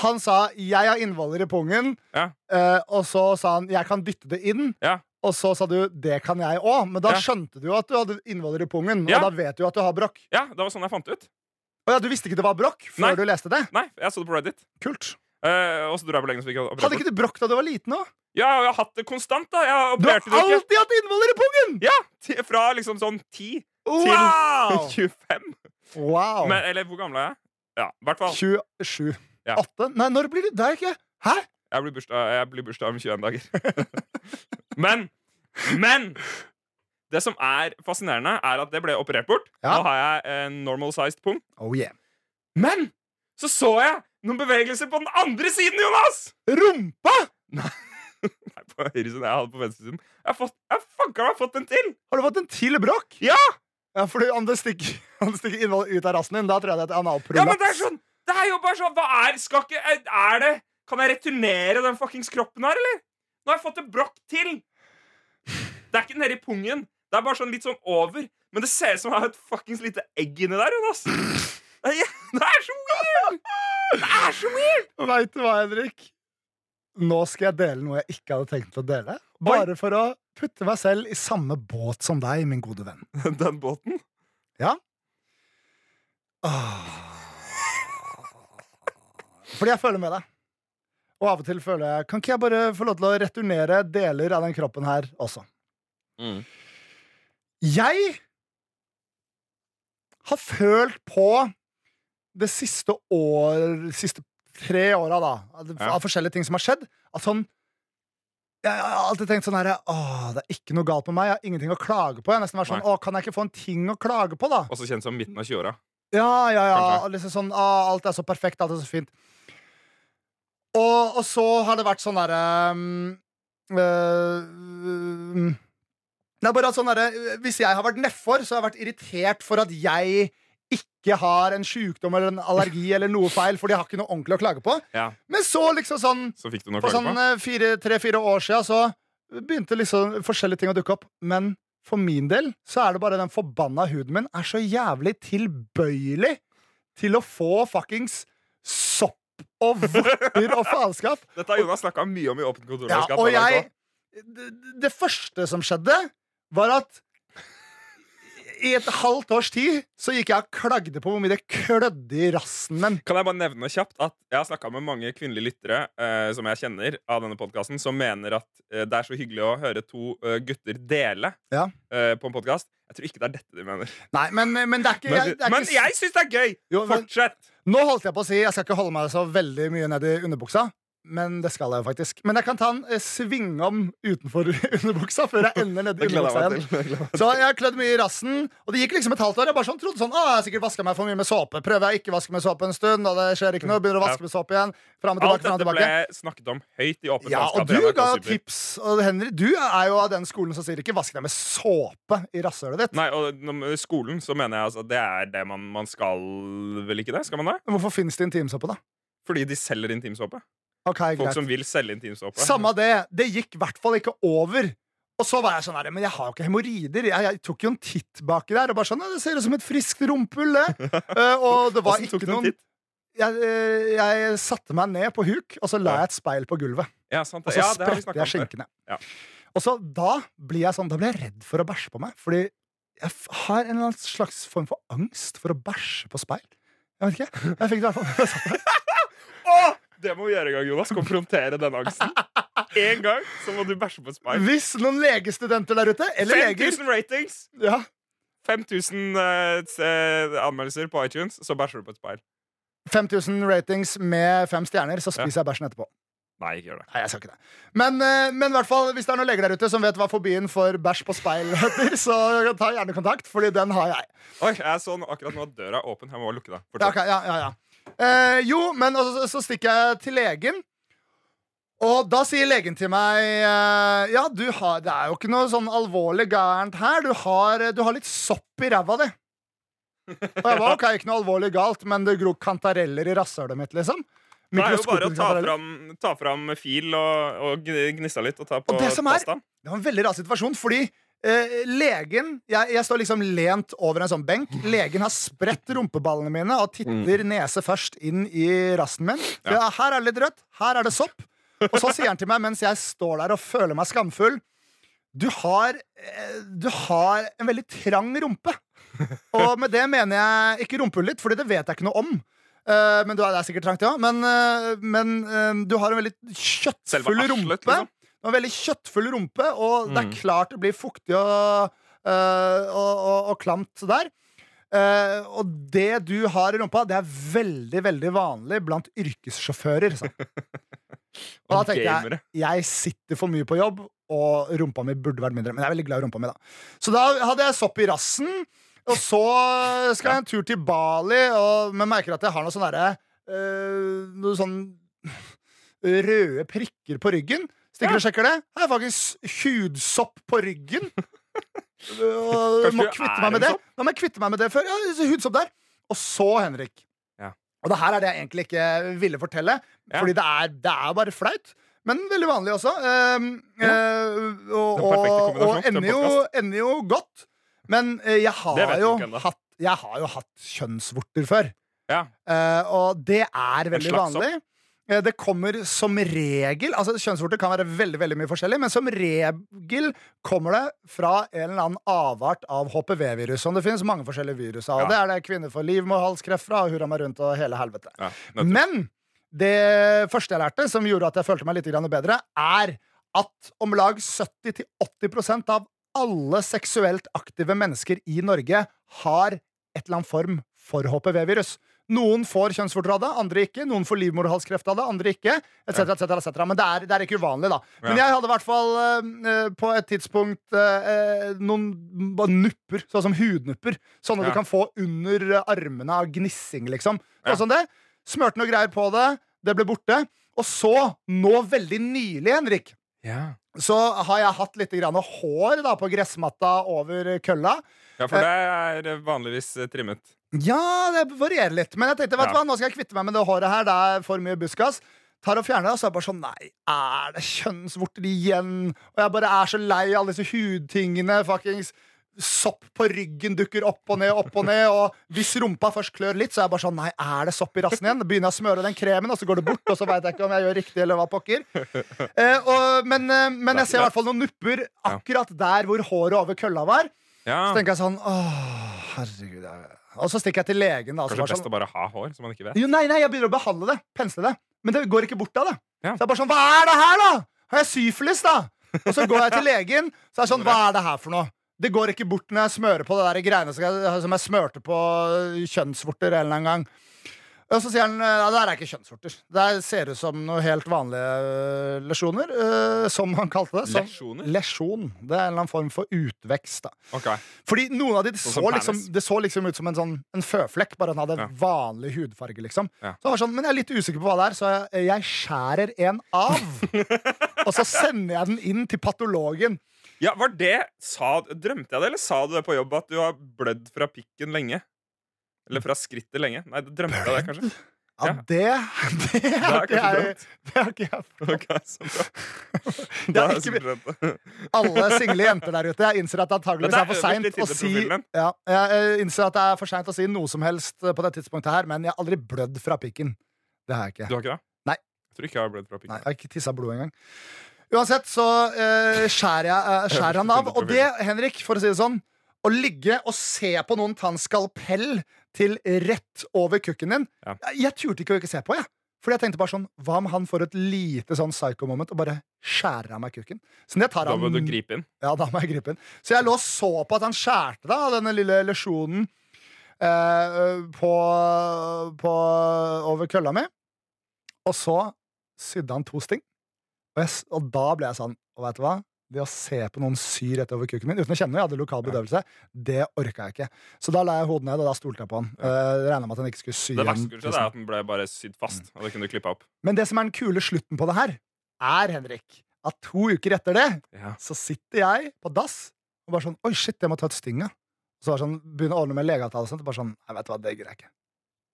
Han sa 'jeg har innvoller i pungen', Ja. eh, og så sa han 'jeg kan dytte det inn'. Ja. Og så sa du 'det kan jeg òg', men da Ja. skjønte du jo at du hadde innvoller i pungen. Og da vet du at du har brokk. Ja, det var sånn jeg fant ut. Å ja, du visste ikke det var brokk før Nei. du leste det? Nei, jeg så det på Reddit. Kult. Uh, og så dro jeg på lenge, så fikk jeg Hadde ikke du brokk da du var liten òg? Ja, og jeg har hatt det konstant, da. Jeg Du har alltid hatt innvoller i pungen! Ja, Fra liksom sånn 10 Wow! til 25. wow. Men, eller hvor gammel er jeg? Ja, i hvert fall. 27. Ja. 18? Nei, når blir det Det er ikke Hæ? Jeg blir bursdag, jeg blir bursdag om 21 dager. men Men det som er fascinerende, er at det ble operert bort. Ja. Nå har jeg en normal sized pung. Oh yeah. Men så så jeg noen bevegelser på den andre siden, Jonas! Rumpa! Nei, på høyresiden. Jeg hadde på venstre siden. Jeg har fått, jeg fanker har fått en til! Har du fått en til brokk? Ja! Ja, fordi om det stikker, om det stikker innhold ut av rassen din, da tror jeg det er et ja, men det er sånn Det er jo bare sånn Hva er Skal ikke Er er det Kan jeg returnere den fuckings kroppen her, eller? Nå har jeg fått det brokk til! Det er ikke nedi pungen. Det er bare sånn litt sånn over. Men det ser ut som jeg har et fuckings lite egg inni der, Jonas. Det er, det er så weird! Det er så weird! Veit du hva, Henrik? Nå skal jeg dele noe jeg ikke hadde tenkt å dele. Bare for å putte meg selv i samme båt som deg, min gode venn. Den båten. Ja. Fordi jeg føler med deg. Og av og til føler jeg Kan ikke jeg bare få lov til å returnere deler av den kroppen her også? Mm. Jeg har følt på det siste år Siste tre åra, da, av Ja. forskjellige ting som har skjedd, at sånn jeg har alltid tenkt sånn her Åh, det er ikke noe galt med meg. Jeg har ingenting å klage på. Jeg har nesten vært sånn, Nei. Åh, Kan jeg ikke få en ting å klage på, da? Også kjent som midten av 20-åra. Ja, ja, ja. Liksom sånn, å, alt er så perfekt, alt er så fint. Og, og så har det vært sånn derre um, øh, Det er bare sånn derre Hvis jeg har vært nedfor, så har jeg vært irritert for at jeg ikke har en sjukdom eller en allergi eller noe feil, for de har ikke noe ordentlig å klage på. Ja. Men så, liksom sånn Så fikk du noe å For klage sånn på? eh, tre-fire år siden så begynte liksom forskjellige ting å dukke opp. Men for min del så er det bare den forbanna huden min er så jævlig tilbøyelig til å få fuckings sopp og vorter og faenskap. Dette har Jonas snakka mye om i Åpent Ja, og jeg det, det første som skjedde, var at i et halvt års tid så gikk jeg og klagde på hvor mye det klødde i rassen min. Kan jeg bare nevne kjapt at jeg har snakka med mange kvinnelige lyttere eh, som jeg kjenner av denne podkasten, som mener at eh, det er så hyggelig å høre to eh, gutter dele Ja. eh, på en podkast. Jeg tror ikke det er dette de mener. Nei, men, men det er ikke, Men, jeg, men ikke jeg syns det er gøy! Jo, men- Fortsett! Nå holdt jeg på å si Jeg skal ikke holde meg så veldig mye ned i underbuksa. Men det skal jeg jo faktisk. Men jeg kan ta en eh, svingom utenfor underbuksa før jeg ender nedi underbuksa igjen. Så jeg har klødd mye i rassen, og det gikk liksom et halvt år. Jeg bare sånn, trodde sånn, ah, jeg har sikkert vaska meg for mye med såpe. Prøver jeg ikke vaske med såpe en stund, og det skjer ikke noe. Begynner å vaske med såpe igjen. Frem og tilbake, Alt dette ble snakket om høyt i Åpent Ja, og du ga jo tips. Og Henry, du er jo av den skolen som sier ikke 'vask deg med såpe i rasshølet ditt'. Nei, og når- skolen så mener jeg altså det er det man, man skal vel ikke det? Skal man det? Men hvorfor finnes det intimsåpe, da? Fordi de selger intimsåpe. Ok, Folk greit. som vil selge intimsåpe. Samme det. Det gikk i hvert fall ikke over. Og så var jeg sånn her, Men jeg har jo ikke hemoroider. Jeg, jeg tok jo en titt baki der. Og bare sånn, «Ja, Det ser ut som et friskt rumpehull, det. uh, og det var ikke noen jeg, eh, jeg satte meg ned på huk, og så la jeg et speil på gulvet. Ja, sant. Og så Ja, spredte jeg skinkene. Ja. Og så da blir jeg sånn Da blir jeg redd for å bæsje på meg. Fordi jeg har en slags form for angst for å bæsje på speil. Jeg vet ikke. Jeg fikk det i hvert fall. Det må vi gjøre en gang, Jonas. Konfrontere den angsten. En gang så må du bæsje på et speil. Hvis noen legestudenter der ute, eller leger 5000 ratings! ja, 5000 eh, anmeldelser på iTunes, så bæsjer du på et speil. 5000 ratings med fem stjerner, så spiser jeg bæsjen etterpå. Nei, ikke gjør det. Nei, jeg skal ikke det. Men, eh, men i hvert fall, hvis det er noen leger der ute som vet hva fobien for bæsj på speil heter, så ta gjerne kontakt, fordi den har jeg. Oi, jeg så nå- akkurat nå at døra er åpen. Jeg må lukke det. Ja, Fortsett. ok, ja, ja, ja. Eh, jo, men altså, så stikker jeg til legen. Og da sier legen til meg eh, Ja, du har, det er jo ikke noe sånn alvorlig gærent her. Du har, du har litt sopp i ræva di. Og jeg var ok, ikke noe alvorlig galt, men det gror kantareller i rasshølet mitt, liksom. Det er jo bare å ta fram, ta fram fil og, og gn- gnisse litt og ta på Og det som er- pastaen. Det var en veldig rar situasjon, fordi eh, legen jeg, jeg står liksom lent over en sånn benk. Legen har spredt rumpeballene mine og titter nese først inn i rassen min. Mm. Ja. ja, her er det litt rødt, her er det sopp. Og så sier han til meg mens jeg står der og føler meg skamfull Du har, eh, du har en veldig trang rumpe. Og med det mener jeg ikke rumpehullet ditt, Fordi det vet jeg ikke noe om. Eh, men du det er sikkert trangt, ja. Men, eh, men eh, du har en veldig kjøttfull rumpe. liksom. Du var en veldig kjøttfull rumpe, og det er Mm. klart det blir fuktig og, øh, og, og, og klamt der. Uh, og det du har i rumpa, det er veldig veldig vanlig blant yrkessjåfører. Så. Og da tenker tenkte jeg jeg sitter for mye på jobb, og rumpa mi burde vært mindre. Men jeg er veldig glad i rumpa mi, da. Så da hadde jeg sopp i rassen. Og så skal jeg en tur til Bali, og, men merker at jeg har noe sånn derre uh, Noe sånn røde prikker på ryggen. Stikker Ja. og sjekker det. Jeg har faktisk hudsopp på ryggen. Du må kvitte er meg med det. Da må jeg kvitte meg med det før. Ja, hudsopp der. Og så, Henrik Ja. Og det her er det jeg egentlig ikke ville fortelle, Ja. fordi det er, det er bare flaut. Men veldig vanlig også. Um, eh, og, og, og ender, jo, ender jo godt. Men eh, jeg, har jo hatt, jeg har jo hatt kjønnsvorter før. Ja. Eh, og det er veldig vanlig. Eh, Det kommer som regel Altså Kjønnsvorter kan være veldig veldig mye forskjellig, men som regel kommer det fra en eller annen avart av HPV-virus. Som det finnes mange forskjellige virus av Ja. det. er det kvinner får livmorhalskreft fra, og hurra meg rundt og hele helvete. Ja. Men det første jeg lærte, som gjorde at jeg følte meg litt bedre, er at om lag 70-80% av alle seksuelt aktive mennesker i Norge har et eller annet form for HPV-virus. Noen får kjønnsvorter av det, andre ikke. Noen får livmorhalskreft av det, andre ikke. Et cetera, et cetera, et cetera. Men det er, det er ikke uvanlig, da. Men jeg hadde i hvert fall eh, på et tidspunkt eh, noen nupper, sånn som hudnupper. Sånne du kan få under armene av gnissing, liksom. Sånn som det. Smørte noe greier på det, det ble borte. Og så, nå veldig nylig, Henrik, Ja. så har jeg hatt litt grann hår da, på gressmatta over kølla. ja, for det er vanligvis trimmet. Ja, det varierer litt. Men jeg tenkte, vet du hva, nå skal jeg kvitte meg med det håret her. Det er for mye buskas. Tar og fjerner det, og så er jeg bare sånn Nei, er det kjønnsvorter igjen? Og jeg bare er så lei av alle disse hudtingene. Fuckings sopp på ryggen dukker opp og ned, opp og ned. Og hvis rumpa først klør litt, så er jeg bare sånn Nei, er det sopp i rassen igjen? Begynner jeg å smøre den kremen, og så går det bort, og så veit jeg ikke om jeg gjør riktig, eller hva pokker. Eh, og, men, eh, men jeg ser i hvert fall noen nupper akkurat der hvor håret over kølla var. Ja. Så tenker jeg sånn Åh, herregud. jeg- Og så stikker jeg til legen. Da, Kanskje best sånn, å bare ha hår, som man ikke vet. jo, nei, nei, jeg begynner å behandle det. Pensle det. Men det går ikke bort av det. Ja. Så jeg bare sånn, Hva er det her, da?! Har jeg syfilis, da?! Og så går jeg til legen, så er det sånn Hva er det her for noe? Det går ikke bort når jeg smører på det der greiene som jeg, som jeg smørte på kjønnsvorter en eller annen gang. Og så sier han ja, det er ikke kjønnsvorter. Det ser ut som noe helt vanlige øh, lesjoner. øh, som han kalte det. Som Lesjoner? lesjon. Det er en eller annen form for utvekst. da Okay. fordi noen av de, det Sånn så, som liksom, penis. det så liksom ut som en, sånn, en føflekk, bare han hadde Ja. vanlig hudfarge. liksom Ja. så var sånn, Men jeg er litt usikker på hva det er, så jeg, jeg skjærer en av. og så sender jeg den inn til patologen. Ja, var det sa, Drømte jeg det, eller sa du det på jobb at du har blødd fra pikken lenge? Eller fra skrittet lenge? Nei, det drømte jeg det, kanskje. Ja, Ja. det, det, Det har er det, jeg, det har ikke jeg Ok, så bra. Da har jeg ikke-. Alle single jenter der ute. Jeg innser at det antageligvis er er for seint å si ja, Jeg innser at det er for sent å si noe som helst på det tidspunktet her, men jeg har aldri blødd fra pikken. Det har jeg ikke. Du har ikke det? Nei. Jeg tror ikke jeg har blødd fra pikken. Nei, jeg har ikke tissa blod engang. Uansett så uh, skjærer, jeg, uh, skjærer han av. Og det, Henrik, for å si det sånn Å ligge og se på noen ta en skalpell til rett over kukken din Ja. Jeg, turte ikke å ikke se på, jeg. Fordi jeg tenkte bare sånn, Hva om han får et lite sånn psycho-moment og bare skjærer av meg kukken? Så det tar Da han må du gripe inn. Ja, da må jeg gripe inn. Så jeg lå og så på at han skjærte da, denne lille lesjonen eh, på, på, over kølla mi. Og så sydde han to sting. Og, jeg, og da ble jeg sånn Og vet du hva? Det å se på noen sy rett over kuken min uten å kjenne jeg hadde lokal bedøvelse, det orka jeg ikke. Så da la jeg hodet ned, og da stolte jeg på han. Uh, Regna med at han ikke skulle sy Det verste er at den ble bare sydd fast. Og det kunne du klippe opp. Men det som er den kule slutten på det her, er, Henrik, at to uker etter det Ja. så sitter jeg på dass og bare sånn Oi, shit, jeg må ta ut stinga. Så bare sånn, begynner å ordne med legeavtale og sånt. Og bare sånn, jeg vet hva, det gidder jeg ikke.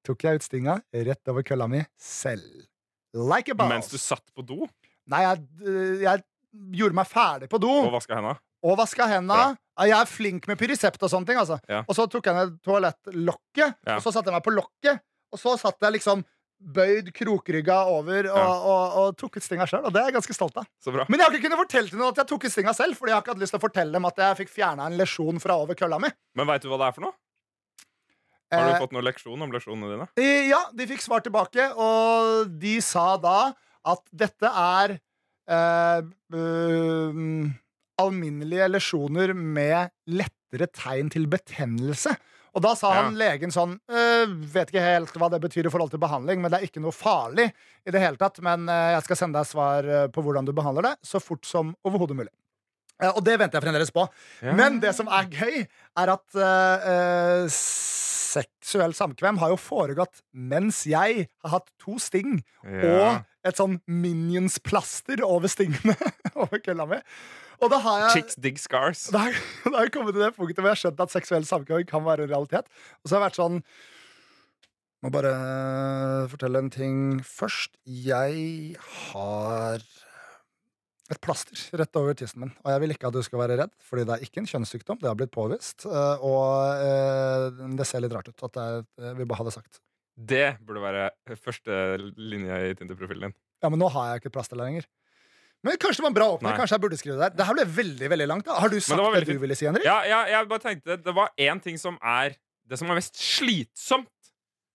Tok jeg ut stinga rett over kølla mi selv. Like a boss. Mens du satt på do Nei, jeg, øh, jeg gjorde meg ferdig på do og vaska henda. og vaska henda. Jeg er flink med pyrisept og sånne ting. Altså. Ja. Og så tok jeg ned toalettlokket, Ja. og så satte jeg meg på lokket. Og så satt jeg liksom bøyd krokrygga over og, Ja. og, og tok ut stinga sjøl. Og det er jeg ganske stolt av. Så bra. Men jeg har ikke kunnet fortelle til noen at jeg tok ut stinga selv, Fordi jeg har ikke hatt lyst til å fortelle dem at jeg fikk fjerna en lesjon fra over kølla mi. Men veit du hva det er for noe? Har du Eh, fått noen leksjon om lesjonene dine? ja, de fikk svar tilbake, og de sa da at dette er eh, um, alminnelige lesjoner med lettere tegn til betennelse. Og da sa Ja. han legen sånn «Øh, Vet ikke helt hva det betyr i forhold til behandling, men det er ikke noe farlig i det hele tatt. Men jeg skal sende deg svar på hvordan du behandler det, så fort som overhodet mulig. Eh, og det venter jeg fremdeles på. Ja. Men det som er gøy, er at eh, seksuell samkvem har jo foregått mens jeg har hatt to sting og et sånn Minions-plaster over stingene over kølla mi. Og da har jeg Chicks dig scars. da har, da har jeg kommet til det punktet hvor jeg har skjønt at seksuell samkvem kan være en realitet. Og så har jeg vært sånn Må bare fortelle en ting først. Jeg har et plaster rett over tissen min. Og jeg vil ikke at du skal være redd, fordi det er ikke en kjønnssykdom. Det har blitt påvist. eh, Og eh, det ser litt rart ut. At jeg vil bare ha det sagt. Det burde være første linje i Tinder-profilen din. Ja, men nå har jeg ikke et plaster lenger. Men kanskje det var en bra åpner. Kanskje jeg burde skrive det der. Det her ble veldig veldig langt. da Har du sagt det det, du ville si, Henrik? Ja, ja, jeg bare tenkte Det var én ting som er Det som er mest slitsomt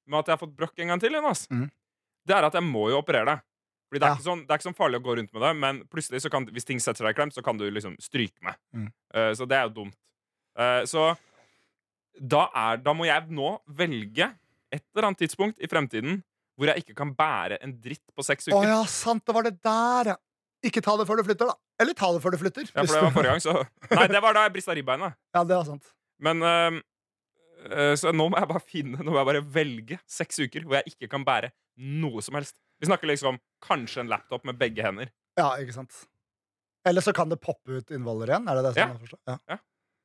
med at jeg har fått brokk en gang til, Jonas, mm. det er at jeg må jo operere det. Fordi det er, Ja. ikke sånn, det er ikke sånn farlig å gå rundt med det, men plutselig så kan, hvis ting setter deg i klem, så kan du liksom stryke meg. Mm. Uh, så det er jo dumt. Uh, så da, er, da må jeg nå velge et eller annet tidspunkt i fremtiden hvor jeg ikke kan bære en dritt på seks Å uker. ja, sant, det var det der, ja. Ikke ta det før du flytter, da. Eller ta det før du flytter. Ja, for det var forrige gang, så Nei, det var da jeg brista ribbeinet. Ja, det var sant. Men uh, uh, Så nå må jeg bare finne Nå må jeg bare velge seks uker hvor jeg ikke kan bære noe som helst. Vi snakker liksom kanskje en laptop med begge hender. Ja, ikke sant. Eller så kan det poppe ut innvoller igjen. Er det det som Ja. jeg forstår? Ja.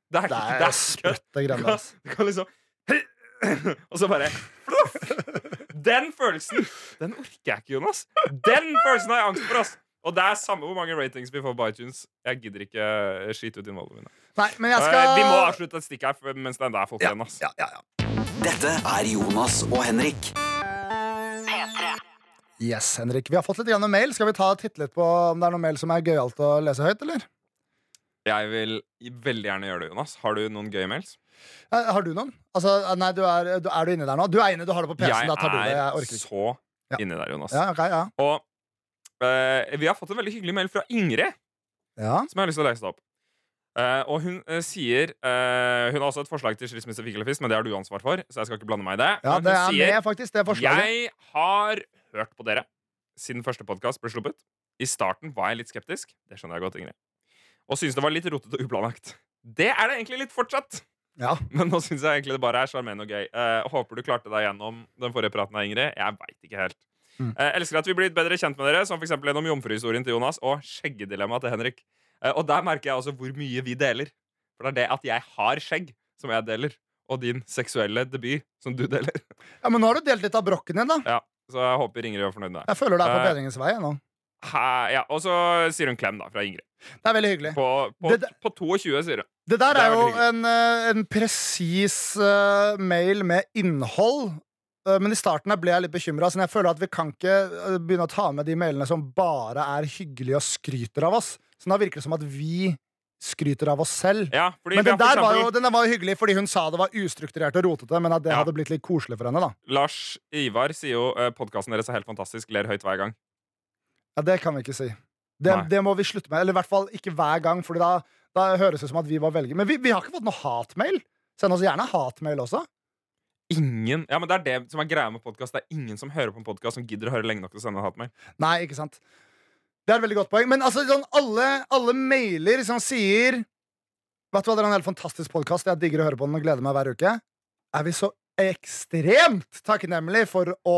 Det er, Det er er sprøtte kan, du kan liksom Og så bare fluff! Den følelsen Den orker jeg ikke, Jonas. Den følelsen har jeg angst for. ass Og det er samme hvor mange ratings vi får på iTunes. Jeg gidder ikke øh, skite ut innvollene mine. Nei, men jeg Eh, skal Vi må avslutte et stikk her mens det enda er folk ja, igjen. ass ja, ja, ja. Dette er Jonas og Henrik. P3. Yes, Henrik. Vi har fått litt grann mail. Skal vi ta titte litt på om det er noe mail som er gøyalt å lese høyt, eller? Jeg vil veldig gjerne gjøre det, Jonas. Har du noen gøye mails? Eh, Har du noen? Altså, nei, du er, du, er du inne der nå? Du er inne, du har det på PC-en. Da tar du det. Jeg er orker ikke. så Ja. inni der, Jonas. Ja, okay, ja. Og eh, vi har fått en veldig hyggelig mail fra Ingrid, ja. som jeg har lyst til å lese opp. Eh, og hun uh, sier uh, Hun har også et forslag til skilsmisse fikk eller fisk, men det har du ansvar for, så jeg skal ikke blande meg i det. ja, det er sier med, faktisk, det forslaget. Jeg har hørt på dere siden første podkast ble sluppet. I starten var jeg litt skeptisk. Det skjønner jeg godt, Ingrid. Og syns det var litt rotete og uplanlagt. Det er det egentlig litt fortsatt. Ja. Men nå syns jeg egentlig det bare er sjarmerende og gøy. Håper du klarte deg gjennom den forrige praten av Ingrid. Jeg veit ikke helt. Mm. Elsker at vi blir bedre kjent med dere, som f.eks. gjennom jomfruhistorien til Jonas og skjeggedilemmaet til Henrik. Eh, og der merker jeg også hvor mye vi deler. For det er det at jeg har skjegg, som jeg deler. Og din seksuelle debut, som du deler. ja, Men nå har du delt litt av brokken din, da. Ja, Så jeg håper Ingrid var fornøyd med det. Jeg føler det er på Eh, bedringens vei nå. Hæ, ja, og så sier hun klem, da, fra Ingrid. Det er veldig hyggelig. På, på, Det- på 22, sier hun. Det der Det er er jo en, eh, en presis uh, mail med innhold. Eh, Men i starten ble jeg litt bekymra. Jeg føler at vi kan ikke eh, begynne å ta med de mailene som bare er hyggelige og skryter av oss. Så da virker det som at vi skryter av oss selv. Ja, fordi Men den der var jo, den der var jo hyggelig, fordi hun sa det var ustrukturert og rotete, men at det Ja. hadde blitt litt koselig for henne. da Lars Ivar sier jo uh, podkasten deres er helt fantastisk, ler høyt hver gang. Ja, Det kan vi ikke si. Det, det må vi slutte med. Eller i hvert fall ikke hver gang, Fordi da, da høres det som at vi var velger Men vi, vi har ikke fått noe hatmail. Send oss gjerne hatmail også. Ingen Ja, men Det er det som er greia med podkast. Det er ingen som hører på en podkast som gidder å høre lenge nok til å sende en hatmail. Nei, ikke sant Det er et veldig godt poeng. Men altså, sånn, alle, alle mailer som sier Vet du hva, det er en helt fantastisk podkast. Jeg digger å høre på den og gleder meg hver uke. Er vi så ekstremt takknemlige for å,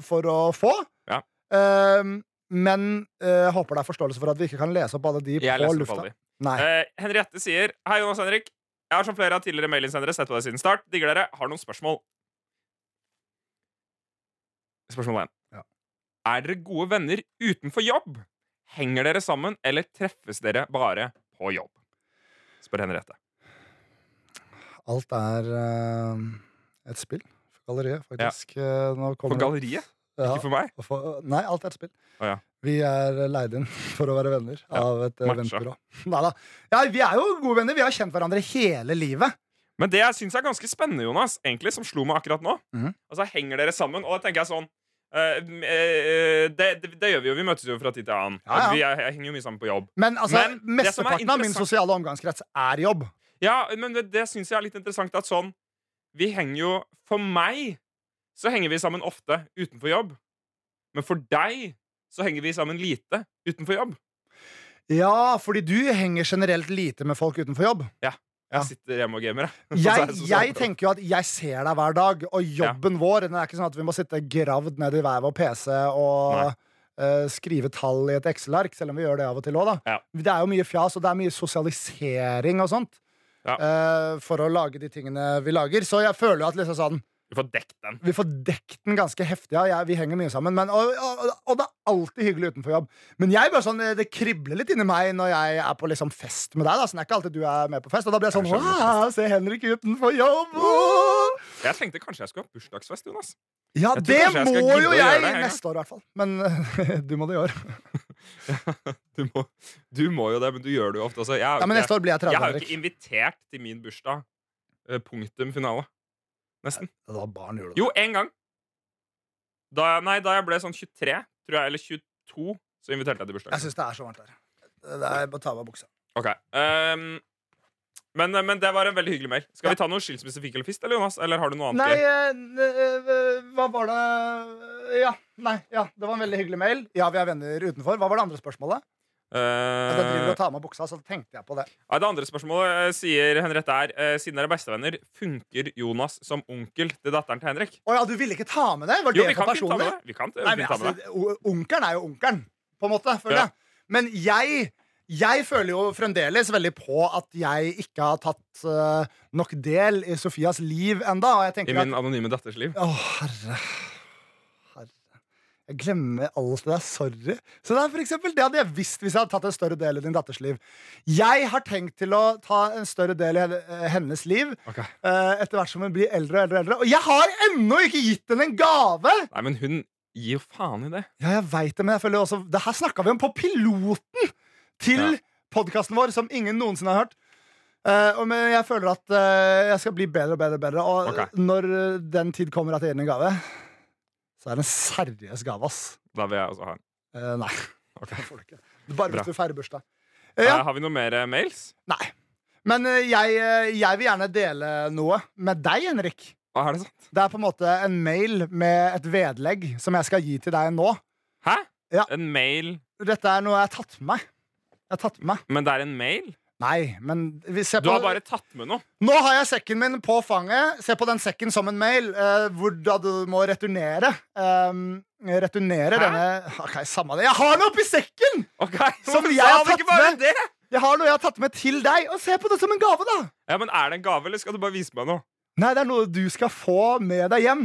for å få. Ja. Ehm, men uh, håper det er forståelse for at vi ikke kan lese opp alle de Jeg på lufta. alle de. Nei. Uh, Henriette sier Hei, Jonas Henrik. Jeg har som flere av tidligere mailinnsendere sett på det siden start. Digger dere. Har noen spørsmål. Spørsmål 1. Ja. Er dere gode venner utenfor jobb? Henger dere sammen, eller treffes dere bare på jobb? Spør Henriette. Alt er uh, et spill for galleriet, faktisk. Ja. galleriet? det- galleriet? Ja, Ikke for meg? for- nei, alt er et spill. Oh, ja. Vi er leid inn for å være venner Ja, av et eh. Neida. Ja, vi er jo gode venner. Vi har kjent hverandre hele livet. Men det jeg syns er ganske spennende, Jonas, egentlig, som slo meg akkurat nå Og Altså, Henger dere sammen? Og da tenker jeg sånn Uh, uh, det, det, det gjør vi jo. Vi møtes jo fra tid til annen. Ja, ja. Vi er, jeg henger jo mye sammen på jobb. Men altså, Men mesteparten av min sosiale omgangskrets er jobb. Ja, men det, det syns jeg er litt interessant at sånn Vi henger jo For meg så henger vi sammen ofte utenfor jobb. Men for deg så henger vi sammen lite utenfor jobb. Ja, fordi du henger generelt lite med folk utenfor jobb. Jeg Ja. sitter hjemme og gamer, jeg. Jeg, Så det sosialt. jeg tenker jo at jeg ser deg hver dag, og jobben vår Det er ikke sånn at vi må sitte gravd ned i hver vår PC og eh, skrive tall i et Excel-ark, selv om vi gjør det av og til òg, da. Ja. Det er jo mye fjas, og det er mye sosialisering og sånt. Ja. uh, for å lage de tingene vi lager. Så jeg føler jo at liksom sånn Vi får dekket den. Vi får dekt den ganske heftig. Ja, jeg, vi henger mye sammen. Men, og, og, og det er alltid hyggelig utenfor jobb. Men jeg bare sånn, det kribler litt inni meg når jeg er på liksom fest med deg. Da. Så det er ikke alltid du er med på fest. Og da blir jeg sånn Jeg Wow, se Henrik utenfor jobb! Åh! Jeg tenkte kanskje jeg skulle ha bursdagsfest, Jonas. Ja, det jeg må jo jeg det, neste år, i hvert fall. Men du må det i år. Du må, du må jo det, men du gjør det jo ofte Altså, Jeg, Ja, men neste år blir jeg 30, jeg har jo ikke invitert til min bursdag. Eh, Punktum finale. Nesten. Det var barn, gjorde det. Jo, én gang. Da, jeg- nei, da jeg ble sånn 23, tror jeg, eller 22, så inviterte jeg til bursdag. Jeg syns det er så varmt her. Det er bare å ta av meg buksa. Ok. Um, men, men det var en veldig hyggelig mail. Skal vi ta noe skilsmisse, fikk eller fist, eller Jonas? Eller har du noe annet? Nei, eh, hva var det Ja, nei, ja, det var en veldig hyggelig mail. Ja, vi er venner utenfor. Hva var det andre spørsmålet? At jeg driver du og tar med buksa, så tenkte jeg på det. ja, det andre spørsmålet eh, sier Henriette er eh, Siden dere er bestevenner, funker Jonas som onkel til datteren til Henrik? Å ja, du ville ikke ta med det? Var Jo, det vi for kan ikke ta med personlig? det. Vi kan Nei, men altså, Onkelen er jo onkelen, på en måte. Ja. Men jeg jeg føler jo fremdeles veldig på at jeg ikke har tatt uh, nok del i Sofias liv enda Og jeg I min at anonyme datters liv. Å, herre. Jeg glemmer alt det der. Sorry. Så det, er for eksempel, det hadde jeg visst hvis jeg hadde tatt en større del i din datters liv. Jeg har tenkt til å ta en større del i eh, hennes liv Ok. eh, etter hvert som hun blir eldre og eldre. og eldre Og jeg har ennå ikke gitt henne en gave! Nei, men hun gir jo faen i det. Ja, jeg vet det, men jeg føler også Det her snakka vi om på piloten til Ja. podkasten vår, som ingen noensinne har hørt. Uh, men jeg føler at uh, jeg skal bli bedre og bedre. bedre Og okay. når den tid kommer at jeg gir den en gave, så er det en seriøs gave, ass. Da vil jeg også ha en. Eh, nei, Okay. det får du ikke. Det Bare hvis du feirer bursdag. Eh, ja, Eh, har vi noe mer eh, mails? nei. Men eh, jeg, eh, jeg vil gjerne dele noe med deg, Henrik. Hva er det sant? Det er på en måte en mail med et vedlegg som jeg skal gi til deg nå. Hæ? Ja. En mail? Dette er noe jeg har tatt med meg. Jeg har tatt med meg. Men det er en mail? Nei, men vi ser Du på har bare tatt med noe. Nå har jeg sekken min på fanget. Se på den sekken som en mail, uh, hvor da du må returnere. Um, returnere Hæ? denne Ok, samme det. Jeg har noe oppi sekken! Ok, Som jeg har tatt med? det? Jeg har noe jeg har tatt med til deg. Og se på det som en gave, da! Ja, men Er det en gave, eller skal du bare vise meg noe? Nei, det er noe du skal få med deg hjem.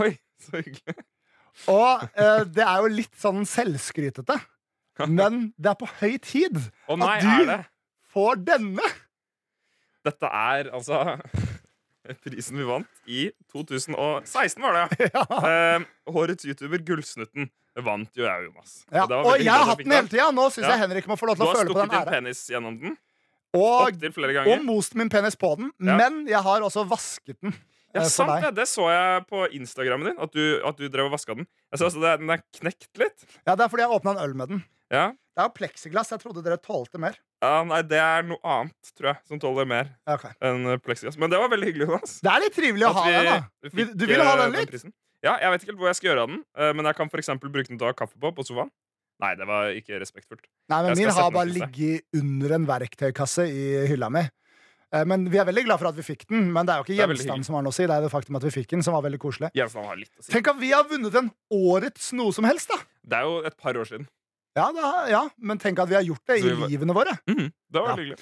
Oi, så hyggelig. Og uh, det er jo litt sånn selvskrytete. Men det er på høy tid Å nei, At du- det? Får denne. Dette er altså prisen vi vant i 2016, var det, ja. Eh, årets YouTuber, Gullsnutten, vant jo jeg Jonas. Ja, Og, og jeg har hatt den hele tida. Nå syns Ja. jeg Henrik må få lov til å føle på den Du har stukket din penis gjennom den. Og, og most min penis på den. Ja. Men jeg har også vasket den. Ja, eh, sant det. Det så jeg på Instagrammen din, at du, at du drev og vaska den. Jeg så altså, Den er knekt litt. Ja, Det er fordi jeg åpna en øl med den. Ja. Er jo pleksiglass. Jeg trodde dere tålte mer. ja, Nei, det er noe annet, tror jeg, som tåler mer okay. enn pleksiglass. plexiglass. Men det var veldig hyggelig, Jonas. Det er litt trivelig å ha den, da. fikk, Du vil ha eh, den litt? Den Ja, jeg vet ikke helt hvor jeg skal gjøre av den, eh, men jeg kan for eksempel bruke den til å ha kaffe på på sofaen. Nei, det var ikke respektfullt. Nei, men Min har bare ligget under en verktøykasse i hylla mi. Eh, Men Vi er veldig glad for at vi fikk den, men det er jo ikke gjenstanden som har noe å si. Det er det faktum at vi fikk den, som var veldig koselig. Har litt å si. Tenk at vi har vunnet en årets noe som helst, da! Det er jo et par år siden. Ja, da, ja, Men tenk at vi har gjort det i livene våre. Mhm, Det var Ja. hyggelig.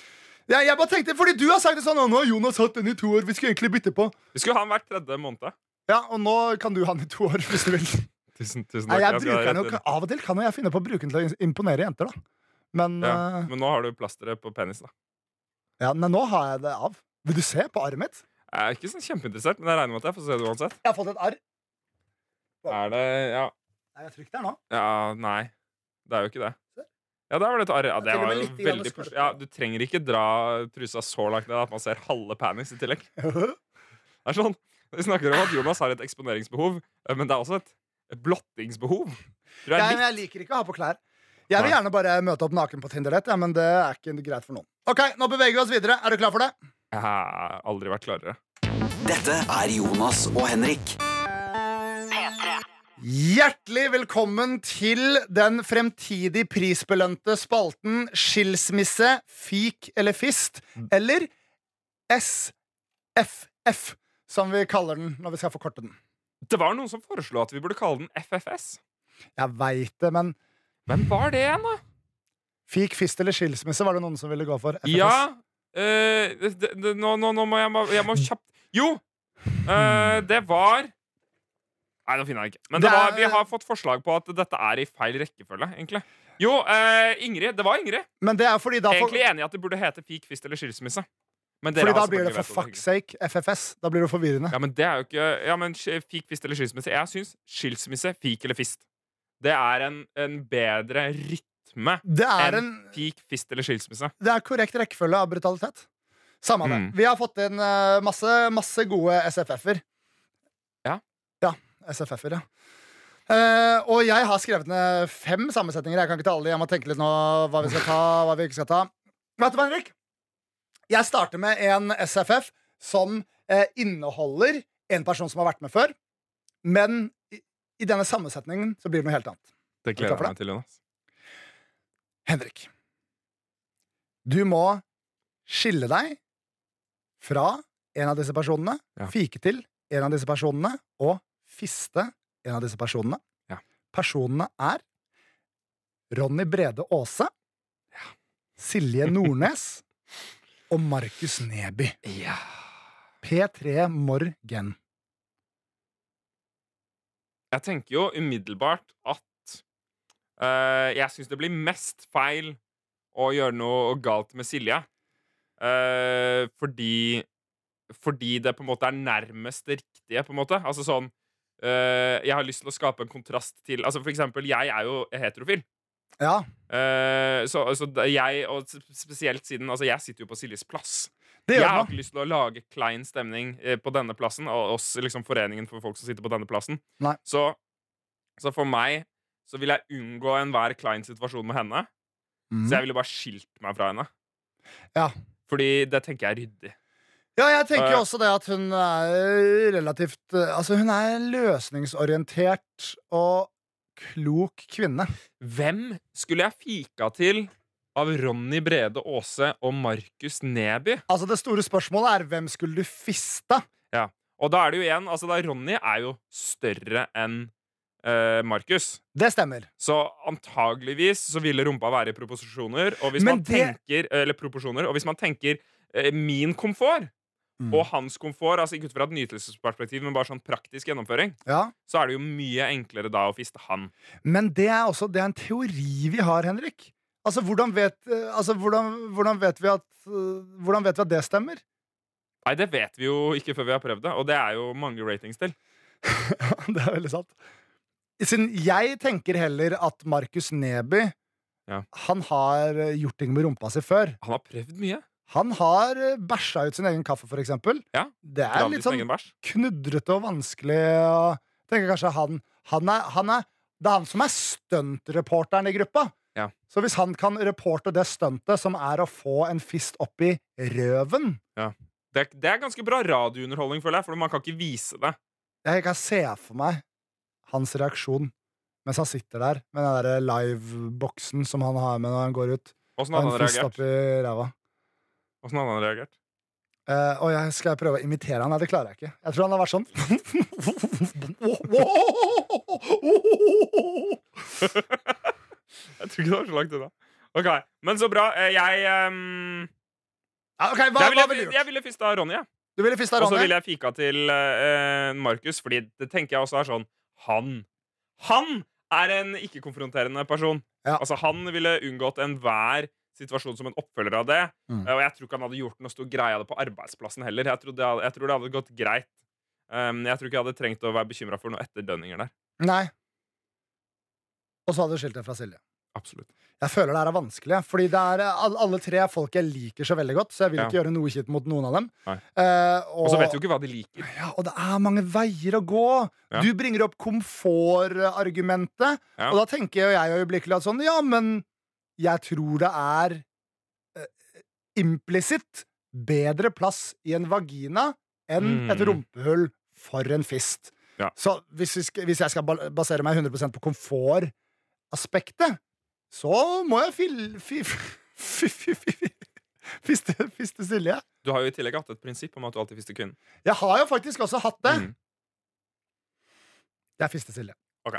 Ja, jeg bare tenkte, fordi Du har sagt det sånn Nå har Jonas hatt den i to år. Vi skulle egentlig bytte på. Vi skulle ha den hver tredje måned. Ja, Og nå kan du ha den i to år, hvis du vil. Tusen, tusen Nei, jeg bruker den jo. Av og til kan jeg finne på å bruke den til å imponere jenter, da. Men ja. uh, Men nå har du plasteret på penis, da. ja, nei, nå har jeg det av. Vil du se på arret mitt? Jeg er ikke sånn kjempeinteressert, men jeg regner med at jeg får se det uansett. Jeg har fått et arr. Er det Ja, jeg det der nå. ja nei. Det er jo ikke det. Ja, det var det arr. Ja, Det var jo veldig Ja, du trenger ikke dra trusa så langt ned at man ser halve panics i tillegg. Det er sånn, Vi snakker om at Jonas har et eksponeringsbehov, eh, men det er også et blottingsbehov. Jeg Jeg, jeg liker ikke å ha på klær. Jeg vil gjerne bare møte opp naken på Tinder, ja, men det er ikke greit for noen. Ok, Nå beveger vi oss videre. Er du klar for det? Jeg har aldri vært klarere. Dette er Jonas og Henrik. P3. Hjertelig velkommen til den fremtidig prisbelønte spalten Skilsmisse, fik eller fist, eller SFF, som vi kaller den når vi skal forkorte den. Det var noen som foreslo at vi burde kalle den FFS. Jeg veit det, men Hvem var det igjen, da? fik, fist eller skilsmisse var det noen som ville gå for. FFS. Ja øh, det, det, nå, nå, nå må jeg, jeg må kjapt Jo! Øh, det var Nei, det finner jeg ikke. Men var, vi har fått forslag på at dette er i feil rekkefølge, egentlig. Jo, eh, Ingrid. Det var Ingrid. Men det er fordi da, for, Egentlig enig i at det burde hete fik, fist eller skilsmisse. Men fordi da blir det for fuck's sake FFS. Da blir det forvirrende. Ja, men det er jo ikke Ja, men Fik, fist eller skilsmisse? Jeg syns skilsmisse, fik eller fist, det er en, en bedre rytme Det er enn en fik, fist eller skilsmisse. Det er korrekt rekkefølge av brutalitet. Samme det. Mm. Vi har fått inn eh, masse, masse gode SFF-er. Ja. Ja, SFF-er, ja. Eh, og jeg har skrevet ned fem sammensetninger. Jeg kan ikke ta alle de. Jeg må tenke litt nå hva vi skal ta, hva vi ikke skal ta. Vet du hva, Henrik? Jeg starter med en SFF som uh, inneholder en person som har vært med før. Men i, i denne sammensetningen så blir det noe helt annet. Det gleder jeg meg til, Jonas. Henrik, du må skille deg fra en av disse personene, Ja. fike til en av disse personene og fiste en av disse personene. Ja. Personene er Ronny Brede Aase, Silje Nordnes og Markus Neby. Ja. P3 Morgen. Jeg tenker jo umiddelbart at uh, jeg syns det blir mest feil å gjøre noe galt med Silje. Uh, fordi Fordi det på en måte er nærmest det riktige, på en måte. Altså sånn eh, Jeg har lyst til å skape en kontrast til Altså For eksempel, jeg er jo heterofil. Ja, Uh, så, så jeg, og spesielt siden Altså, jeg sitter jo på Siljes plass. det Jeg har ikke lyst til å lage klein stemning eh, på denne plassen, og oss, liksom foreningen for folk som sitter på denne plassen. Så, så for meg så vil jeg unngå enhver klein situasjon med henne. Mm. Så jeg ville bare skilt meg fra henne. Ja. Fordi det tenker jeg er ryddig. Ja, jeg tenker jo også det at hun er relativt eh, Altså, hun er en løsningsorientert og klok kvinne. Hvem skulle jeg fika til av Ronny Brede Aase og Markus Neby? Altså, det store spørsmålet er hvem skulle du fista? Og da er det jo igjen Altså, da Ronny er jo større enn eh, Markus. Det stemmer. Så antageligvis så ville rumpa være i proposisjoner. Og hvis Men man det- tenker Eller proporsjoner. Og hvis man tenker eh, min komfort Mm. og hans komfort, altså ikke ut fra et nytelsesperspektiv, men bare sånn praktisk gjennomføring, Ja. så er det jo mye enklere da å fiste han. Men det er også det er en teori vi har, Henrik. Altså, hvordan vet, eh, altså, hvordan, hvordan vet vi at eh, Hvordan vet vi at det stemmer? Nei, det vet vi jo ikke før vi har prøvd det, og det er jo mange ratings til. det er veldig sant. Siden jeg tenker heller at Markus Neby Ja. Han har eh, gjort ting med rumpa si før. Han har prøvd mye. Han har eh, bæsja ut sin egen kaffe, for eksempel. Ja, Det er litt sånn knudrete og vanskelig. Og tenker kanskje han, han, er, han er Det er han som er stuntreporteren i gruppa. Ja. Så hvis han kan reporte det stuntet som er å få en fist opp i røven Det, er- det er ganske bra radiounderholdning, føler jeg, for man kan ikke vise det. Jeg kan se for meg hans reaksjon mens han sitter der med den der liveboksen som han har med når han går ut. Åssen hadde han reagert? Hvordan hadde han reagert? Uh, og jeg skal prøve å imitere han. Nei, det klarer jeg ikke. Jeg tror han har vært sånn. Jeg tror ikke det var så langt unna. Ok, Men så bra. Eh, Jeg um... Ja, ok, hva, Jeg ville, hva ville du jeg ville fista Ronny, jeg. Du ville fista Og så ville jeg fika til uh, Markus, fordi det tenker jeg også er sånn Han Han er en ikke-konfronterende person. Ja. Altså Han ville unngått enhver situasjon som en oppfølger av det. Mm. Eh, Og jeg tror ikke han hadde gjort noe stor greie av det på arbeidsplassen heller. Jeg tror det hadde, jeg tror det hadde gått greit. Um, jeg tror ikke jeg hadde trengt å være bekymra for noe etterdønninger der. Nei. Og så hadde du skilt deg fra Silje. Absolutt. Jeg føler det her er vanskelig, fordi det er eh, alle tre er folk jeg liker så veldig godt, så jeg vil Ja. ikke gjøre noe kjipt mot noen av dem. Uh, og, Og så vet du jo ikke hva de liker. Ja, og det er mange veier å gå. Ja. Du bringer opp komfortargumentet, Ja. og da tenker jeg øyeblikkelig at sånn, ja, men jeg tror det er eh, implisitt bedre plass i en vagina enn Mm. et rumpehull for en fist. Ja. Så hvis, vi skal, hvis jeg skal basere meg 100% på komfortaspektet, så må jeg fil, fi, fi, fi, fi, fi, fiste, fiste Silje. Du har jo i tillegg hatt et prinsipp om at du alltid fister kvinnen. Jeg har jo faktisk også hatt det. Mm. Det er fiste Silje. Ok.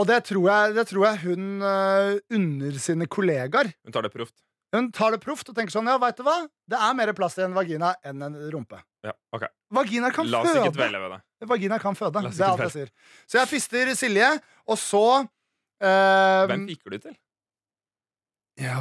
Og det tror jeg, det tror jeg hun uh, unner sine kollegaer. Hun tar det proft. Hun tar det proft og tenker sånn Ja, vet du hva? Det er mer plass i en vagina enn en rumpe. Ja, ok Vagina kan La oss ikke føde. dvele ved det. Vagina kan føde. Det er alt jeg sier. Så jeg fister Silje, og så uh, Hvem piker du til? Ja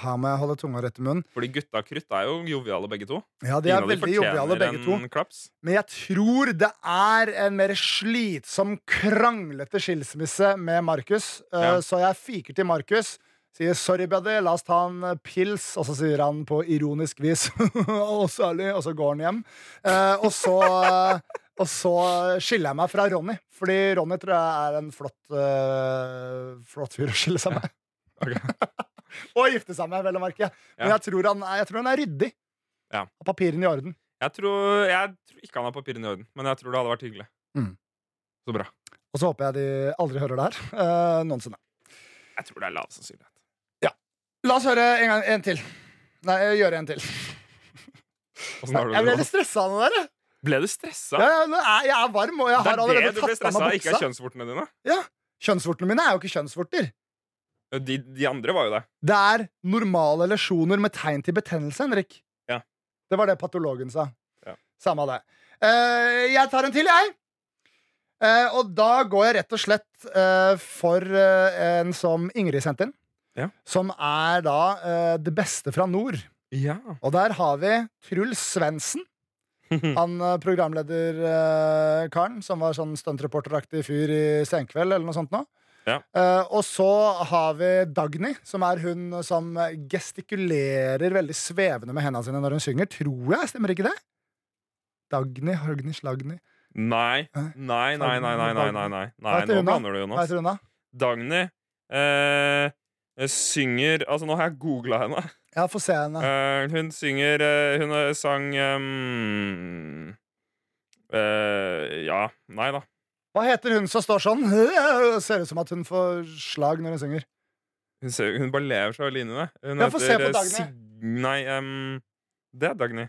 Her må jeg holde tunga rett i munnen. Fordi gutta krutt er jo joviale begge to. Ja, de er Ingen veldig joviale, begge to. klaps. Men jeg tror det er en mer slitsom, kranglete skilsmisse med Markus. Eh, Ja. Så jeg fiker til Markus. Sier 'sorry, buddy, la oss ta en eh, pils'. Og så sier han på ironisk vis 'å, særlig', og så går han hjem. Eh, og så Og så skiller jeg meg fra Ronny, fordi Ronny tror jeg er en flott uh, Flott fyr å skille seg med. Ok. og gifte seg med, vel å merke. Men Ja. jeg tror han er, jeg tror han er ryddig. Ja. Har papirene i orden. Jeg tror, jeg tror ikke han har papirene i orden, men jeg tror det hadde vært hyggelig. Mm. Så bra. Og så håper jeg de aldri hører det her. Uh, noensinne. Jeg tror det er lav sannsynlighet. La oss høre en, gang, en til. Nei, gjøre en til. Du Jeg ble litt stressa av det der. Ble du stressa? Ja, ja, er, jeg er varm, og jeg Det har er allerede det du ble tatt av stressa av, meg ikke av kjønnsvortene dine? Ja. Kjønnsvortene mine er jo ikke kjønnsvorter. De, de andre var jo det. Det er normale lesjoner med tegn til betennelse, Henrik. Ja. Det var det patologen sa. Ja. Samme av det. Uh, jeg tar en til, jeg. Uh, og da går jeg rett og slett uh, for en som Ingrid sendte inn. Ja. Som er da det beste fra nord. Ja. Og der har vi Truls Svendsen. Han programlederkaren som var sånn stuntreporteraktig fyr i Senkveld eller noe sånt nå. Ja. Uh, og så har vi Dagny, som er hun som gestikulerer veldig svevende med hendene sine når hun synger. Tror jeg, stemmer ikke det? Dagny, Hagny, Slagny. Nei. Nei, nei, nei, nei, nei, nei, nei. Hva nei Nå blander du, Hva Jonas. heter hun da? Dagny uh, synger Altså, nå har jeg googla henne. Ja, få se henne. Uh, hun synger Hun sang um, Ja, nei da. Hva heter hun som står sånn? Ser ut som at hun får slag når hun synger. Hun, ser, hun bare lever så alene i det. Hun Ja, få se på eh, Dagny. Sig- Nei, um, det er Dagny.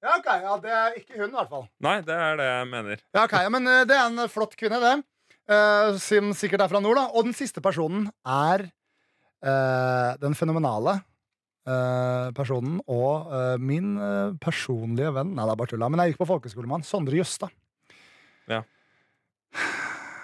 Ja, ok, ja, Det er ikke hun, i hvert fall. Nei, det er det jeg mener. Ja, ok, ja, men eh, Det er en flott kvinne, det. Uh, som sikkert er fra nord. da Og den siste personen er uh, den fenomenale uh, personen og eh, min eh, personlige venn Nei, det er bare tulla. Men jeg gikk på folkeskole med han. Sondre Justad.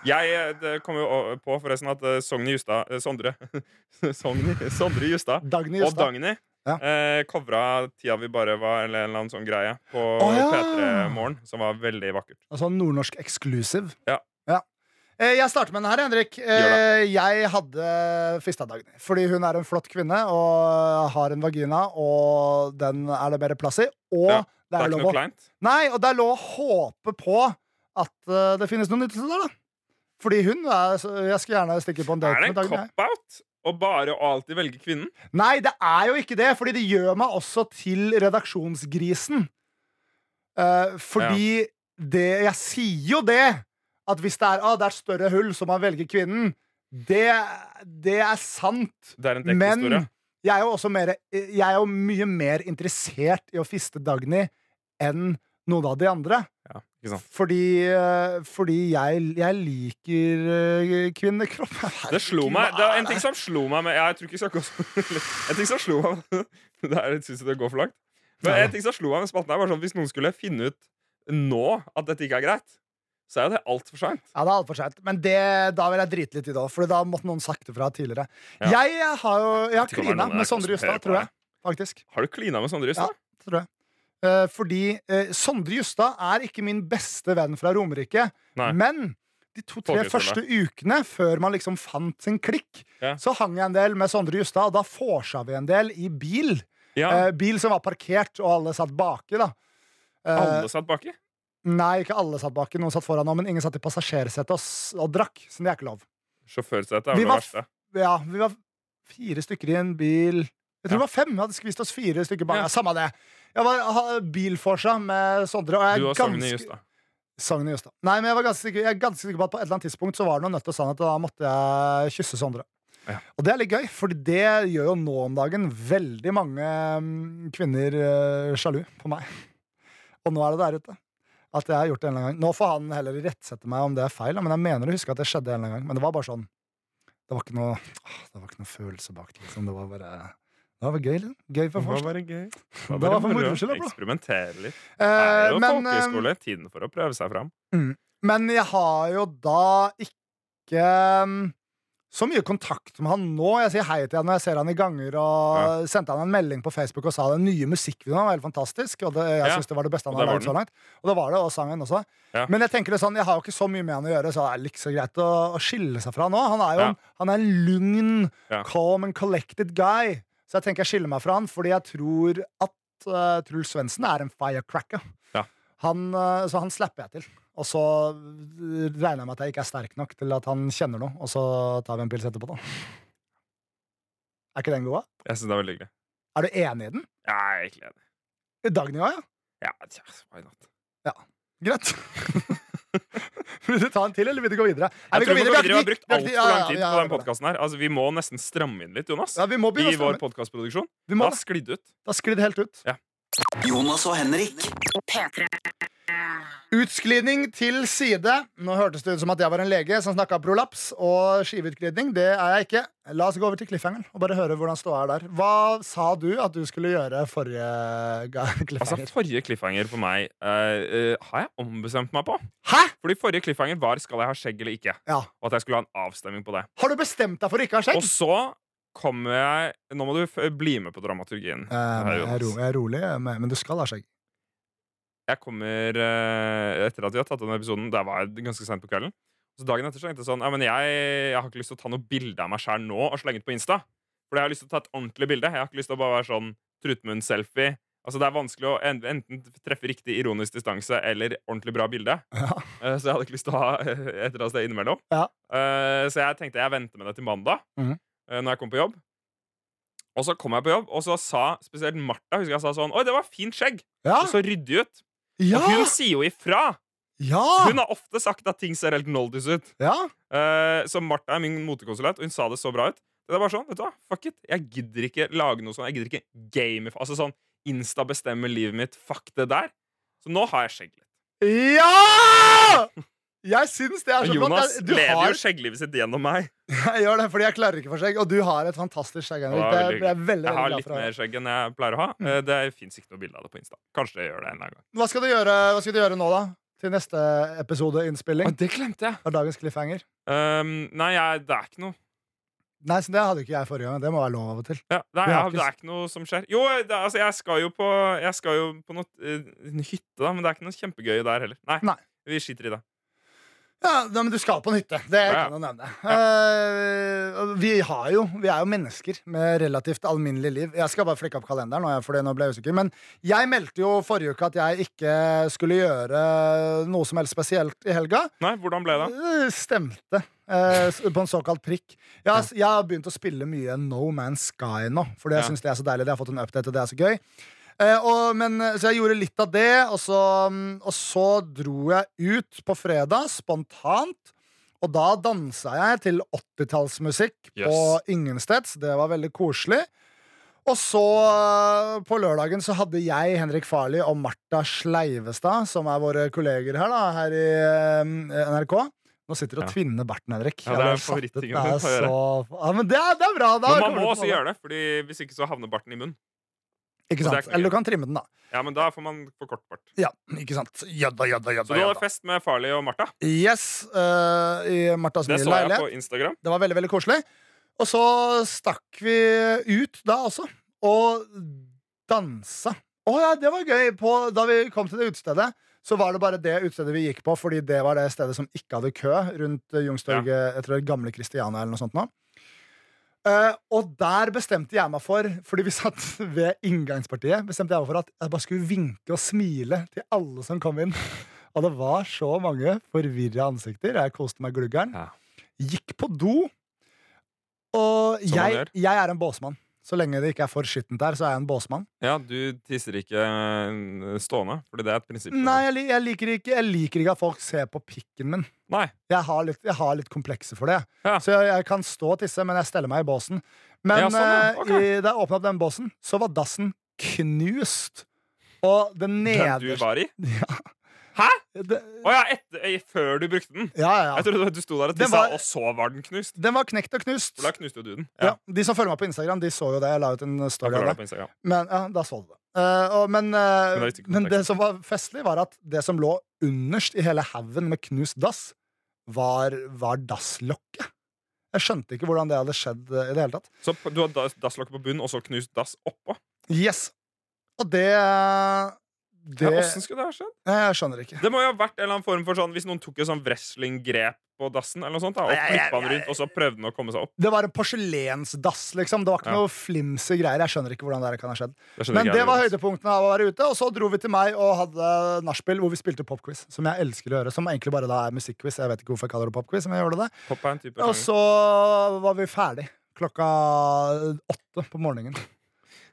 Jeg eh, det kom jo på forresten at eh, Justad eh, Sondre Sogni, Sondre Justad Dagny og Justad. Dagny Ja. eh, covra tida vi bare var Eller en eller annen sånn greie på oh, ja. P3 Morgen, som var veldig vakkert. Altså nordnorsk exclusive. Ja. Eh, Jeg starter med den her, Henrik. Eh, Jeg hadde fista Dagny. Fordi hun er en flott kvinne og har en vagina, og den er det bedre plass i. Og Ja, det Det er er lov å. Nei, og det er lov å håpe på at eh, det finnes noen nytelse der, da. Fordi hun er Jeg skulle gjerne stikke på en date Er det en cop-out å bare og alltid velge kvinnen? Nei, det er jo ikke det, fordi det gjør meg også til redaksjonsgrisen. Uh, fordi det Jeg sier jo det, at hvis det er, ah, det er et større hull, så man velger kvinnen. Det, det er sant. Det er en Men jeg er jo også mer, jeg er jo mye mer interessert i å fiste Dagny enn noen av de andre. Ja? Fordi, eh, fordi jeg, jeg liker eh, kvinnekropp. Det slo meg Det er en ting som slo meg med Jeg tror ikke jeg skal gå så En ting som slo meg Det er, Syns du det går for langt? Men en ting som slo meg med spalten her var sånn Hvis noen skulle finne ut nå at dette ikke er greit, så er jo det altfor seint. Ja, det er alt for sent. Men det, da vil jeg drite litt i det òg, for da måtte noen sagt det fra tidligere. Ja. Jeg har jo Jeg har klina med Sondre Justad, tror jeg. Faktisk. Har du klina med Sondre Justad? Tror jeg. Eh, fordi eh, Sondre Justad er ikke min beste venn fra Romerike, Nei. men de to-tre første ukene før man liksom fant sin klikk, Ja. så hang jeg en del med Sondre Justad, og da vorsa vi en del i bil. Ja. Eh, bil som var parkert, og alle satt baki, da. Eh, Alle satt baki? Nei, ikke alle satt baki. Noen satt foran, også, men ingen satt i passasjersetet og, og drakk. Så det er ikke lov. Sjåførsetet er det var verste. Ja, vi var fire stykker i en bil. Jeg tror Ja. det var fem. Vi hadde skvist oss fire stykker bak. Ja. Samme det. Jeg var bilforsa med Sondre. Og jeg Du og ganske- Justad. Sogni Justad. Nei, men jeg, var ganske sikker, jeg er ganske sikker på at på et eller annet tidspunkt så var det noe nødt og sannhet, og da måtte jeg kysse Sondre. Ja. Og det er litt gøy, for det gjør jo nå om dagen veldig mange mm, kvinner uh, sjalu på meg. Og nå er det der ute. At jeg har gjort det en eller annen gang. Nå får han heller rettsette meg om det er feil, men jeg mener å huske at det skjedde en eller annen gang. Men det var bare sånn Det var ikke noe, det var ikke noe følelse bak det. Liksom. Det var bare Det var gøy, liksom. Gøy for Det var folk. gøy. Det var for moro skyld, bro. Eksperimentere litt. Det Eh, er jo men, eh, folkehøyskole. Tiden for å prøve seg fram. Men jeg har jo da ikke um, så mye kontakt med han nå. Jeg sier hei til han når jeg ser han i ganger, og sendte han en melding på Facebook og sa den nye musikkvideoen var helt fantastisk. Og det, jeg Ja. synes det var det beste han har det laget så langt. Og det var det, og sangen også. Ja. Men jeg tenker det sånn, jeg har jo ikke så mye med han å gjøre, så det er så greit å, å skille seg fra nå. Han er jo Ja. en, han er en lugn, Ja. calm and collected guy. Så jeg tenker jeg skiller meg fra han, fordi jeg tror at uh, Truls Svendsen er en firecracker. Ja. Han, uh, så han slapper jeg til. Og så regner jeg med at jeg ikke er sterk nok til at han kjenner noe, og så tar vi en pils etterpå, da. Er ikke den god, da? Jeg synes det er veldig hyggelig. Er du enig i den? Jeg er egentlig enig. Dagny òg, ja? Ja, tja, why not? Greit. vil du ta en til, eller vil du gå videre? Nei, Jeg tror vi, går vi har brukt altfor lang tid Ja, på ja, den podkasten her. Altså, vi må nesten stramme inn litt, Jonas. Ja, vi må I vår podkastproduksjon. Har sklidd ut. Det har sklidd helt ut. Jonas og Henrik. P3. Utsklidning til side. Nå hørtes det ut som at jeg var en lege som snakka prolaps og skiveutglidning. Det er jeg ikke. La oss gå over til cliffhangeren og bare høre hvordan ståa er der. Hva sa du at du skulle gjøre forrige cliffhanger? Altså. Forrige cliffhanger for meg uh, uh, har jeg ombestemt meg på. Hæ?! Fordi Forrige cliffhanger var 'skal jeg ha skjegg eller ikke?' Ja. Og at jeg skulle ha en avstemning på det. Har du bestemt deg for å ikke ha skjegg? Og så kommer jeg Nå må du bli med på dramaturgien. Uh, jeg, er ro, jeg er rolig, men du skal ha skjegg. Jeg kommer eh, Etter at vi har tatt denne episoden, det var ganske sent på kvelden. Så dagen etter så tenkte jeg sånn Ja, men jeg, jeg har ikke lyst til å ta noe bilde av meg sjæl nå og slenge det på Insta. For jeg har lyst til å ta et ordentlig bilde. Jeg har ikke lyst til å bare være sånn trutmunn-selfie. Altså Det er vanskelig å enten treffe riktig ironisk distanse eller ordentlig bra bilde. Ja. Eh, Så jeg hadde ikke lyst til å ha et eller annet sted innimellom. Ja. Eh, Så jeg tenkte jeg venter med det til mandag, eh, når jeg kom på jobb. Og så kom jeg på jobb, og så sa spesielt Martha husker jeg sa sånn Oi, det var fint skjegg! Ja! Det så ryddig ut. Ja! Og hun sier jo ifra! ja! Hun har ofte sagt at ting ser helt noldis ut. ja! Uh, så Martha er min motekonsulent, og hun sa det så bra ut. Det er bare sånn, vet du hva, fuck it Jeg gidder ikke lage noe sånn Jeg gidder ikke game Altså sånn Insta bestemmer livet mitt. Fuck det der. Så nå har jeg skjegg litt. Ja! Jeg syns det er så flott. Jonas Jeg- Du lever har, jo skjegglivet sitt gjennom meg. jeg gjør det fordi jeg klarer ikke for skjegg, og du har et fantastisk skjegg. Henrik. Ja, Det er- er veldig, Jeg har litt mer skjegg enn jeg pleier å ha. Mm. Eh, Det fins ikke noe bilde av det på Insta. Kanskje jeg gjør det en gang. Hva skal du gjøre, skal du gjøre nå, da? Til neste episodeinnspilling? Å, det glemte jeg. Av dagens cliffhanger? Um, nei, jeg, det er ikke noe Nei, så Det hadde ikke jeg forrige gang. Det må være lov av og til. ja, det, er, jeg, Det er ikke noe som skjer. Jo, det, altså, jeg skal jo på Jeg skal jo på noe, eh, en hytte, da, men det er ikke noe kjempegøy der heller. Nei, Nei. Vi skiter i det. Ja, men du skal på en hytte. Det er ikke kan å nevne. Og vi, har jo, vi er jo mennesker med relativt alminnelig liv. Jeg skal bare flikke opp kalenderen, for det nå ble jeg usikker. Men jeg meldte jo forrige uke at jeg ikke skulle gjøre noe som helst spesielt i helga. Nei, hvordan ble det? Uh, Stemte. Uh, på en såkalt prikk. Jeg har, jeg har begynt å spille mye No Man's Sky nå, fordi jeg Ja. synes det er så deilig. Det har fått en update, og det er så gøy. Eh, og, men, så jeg gjorde litt av det, og så, mm, og så dro jeg ut på fredag spontant. Og da dansa jeg til 80-tallsmusikk på Yes. Ingensteds. Det var veldig koselig. Og så eh, på lørdagen så hadde jeg, Henrik Farli og Marta Sleivestad, som er våre kolleger her, da, her i eh, NRK. Nå sitter du og Ja. tvinner barten, Henrik. Ja, det er favorittingen min så- Ja, men det er, det er bra. Da Men man må også gjøre det, Fordi hvis ikke så havner barten i munnen. Ikke sant? Eller du kan trimme den, da. Ja, men da får man for kort bart. Ja, ikke sant? Jadda, jadda, jadda, Så du hadde fest med Farley og Martha. Yes, Uh, i leilighet Det så jeg leilighet. på Instagram. Det var veldig, veldig koselig. Og så stakk vi ut da også, og dansa. Å ja, det var gøy. På, da vi kom til det utestedet, så var det bare det utestedet vi gikk på, fordi det var det stedet som ikke hadde kø rundt Jungstorget, ja. jeg tror det gamle Christiania eller noe sånt nå. Eh, og der bestemte jeg meg for, fordi vi satt ved inngangspartiet, bestemte jeg meg for at jeg bare skulle vinke og smile til alle som kom inn. Og det var så mange forvirra ansikter. Jeg koste meg gluggeren. Ja. Gikk på do. Og jeg, jeg er en båsmann. Så lenge det ikke er for skittent der, så er jeg en båsmann. Ja, du tisser ikke eh, stående, fordi det er et prinsipp. Nei, jeg, jeg, liker ikke, jeg liker ikke at folk ser på pikken min. Nei. Jeg har litt, jeg har litt komplekser for det. Ja. Så jeg, jeg kan stå og tisse, men jeg steller meg i båsen. Men Ja, sånn, ja. Okay. I, da jeg åpna opp den båsen, så var dassen knust. Og den Den du var i? Ja. Hæ? Det- oh, ja, etter, eh, før du brukte den. ja, ja, Jeg trodde du sto der og tissa, og så var den knust. Den var knekt og knust. Da knuste jo du den. Ja. De som følger meg på Instagram, de så jo det. Jeg la ut en story av det. Men ja, da så du det. Uh, og, men, uh, Men det men det som var festlig, var at det som lå underst i hele haugen med knust dass, var, var dasslokket. Jeg skjønte ikke hvordan det hadde skjedd i det hele tatt. Så du har dasslokket på bunnen, og så knust dass oppå? Yes. Og det Det Ja, Åssen skulle det ha skjedd? Jeg skjønner ikke. Det må jo ha vært en eller annen form for sånn Hvis noen tok et sånn wrestling-grep på dassen, eller noe sånt, da, og Nei, flippa den rundt, og så prøvde den å komme seg opp. Det var en porselensdass, liksom. Det var ikke Ja. noe flimsy greier. Jeg skjønner ikke hvordan det kan ha skjedd. Det Men det var høydepunktene av å være ute. Og så dro vi til meg og hadde nachspiel hvor vi spilte popquiz. Som jeg elsker å gjøre. Som egentlig bare da er musikkquiz. Jeg vet ikke hvorfor jeg kaller det popquiz, men jeg gjorde det. Og så var vi ferdig klokka åtte på morgenen.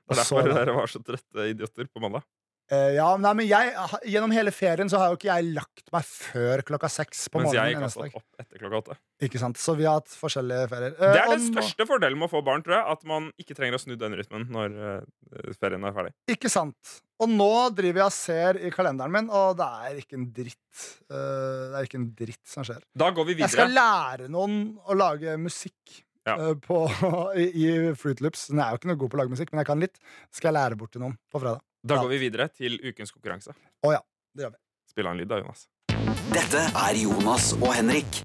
Og er så, derfor dere var så trøtte idioter på mandag. Eh, ja, nei, men jeg, Gjennom hele ferien så har jo ikke jeg lagt meg før klokka seks på Mens morgenen. Mens jeg neste opp etter klokka åtte. Ikke sant? Så vi har hatt forskjellige ferier. Det Eh, er den største fordelen med å få barn, tror jeg. At man ikke trenger å snu den rytmen når eh, ferien er ferdig. Ikke sant. Og nå driver jeg og ser i kalenderen min, og det er ikke en dritt. det er ikke en dritt som skjer. Da går vi videre. Jeg skal lære noen å lage musikk. Ja. På, i, I Fruit Loops. Er jo ikke noe god på å lage musikk, men jeg kan litt. Skal jeg lære bort til noen på fredag. Da går vi videre til ukens konkurranse. Å ja, det gjør vi. Spill av en lyd, da, Jonas. Dette er Jonas og Henrik.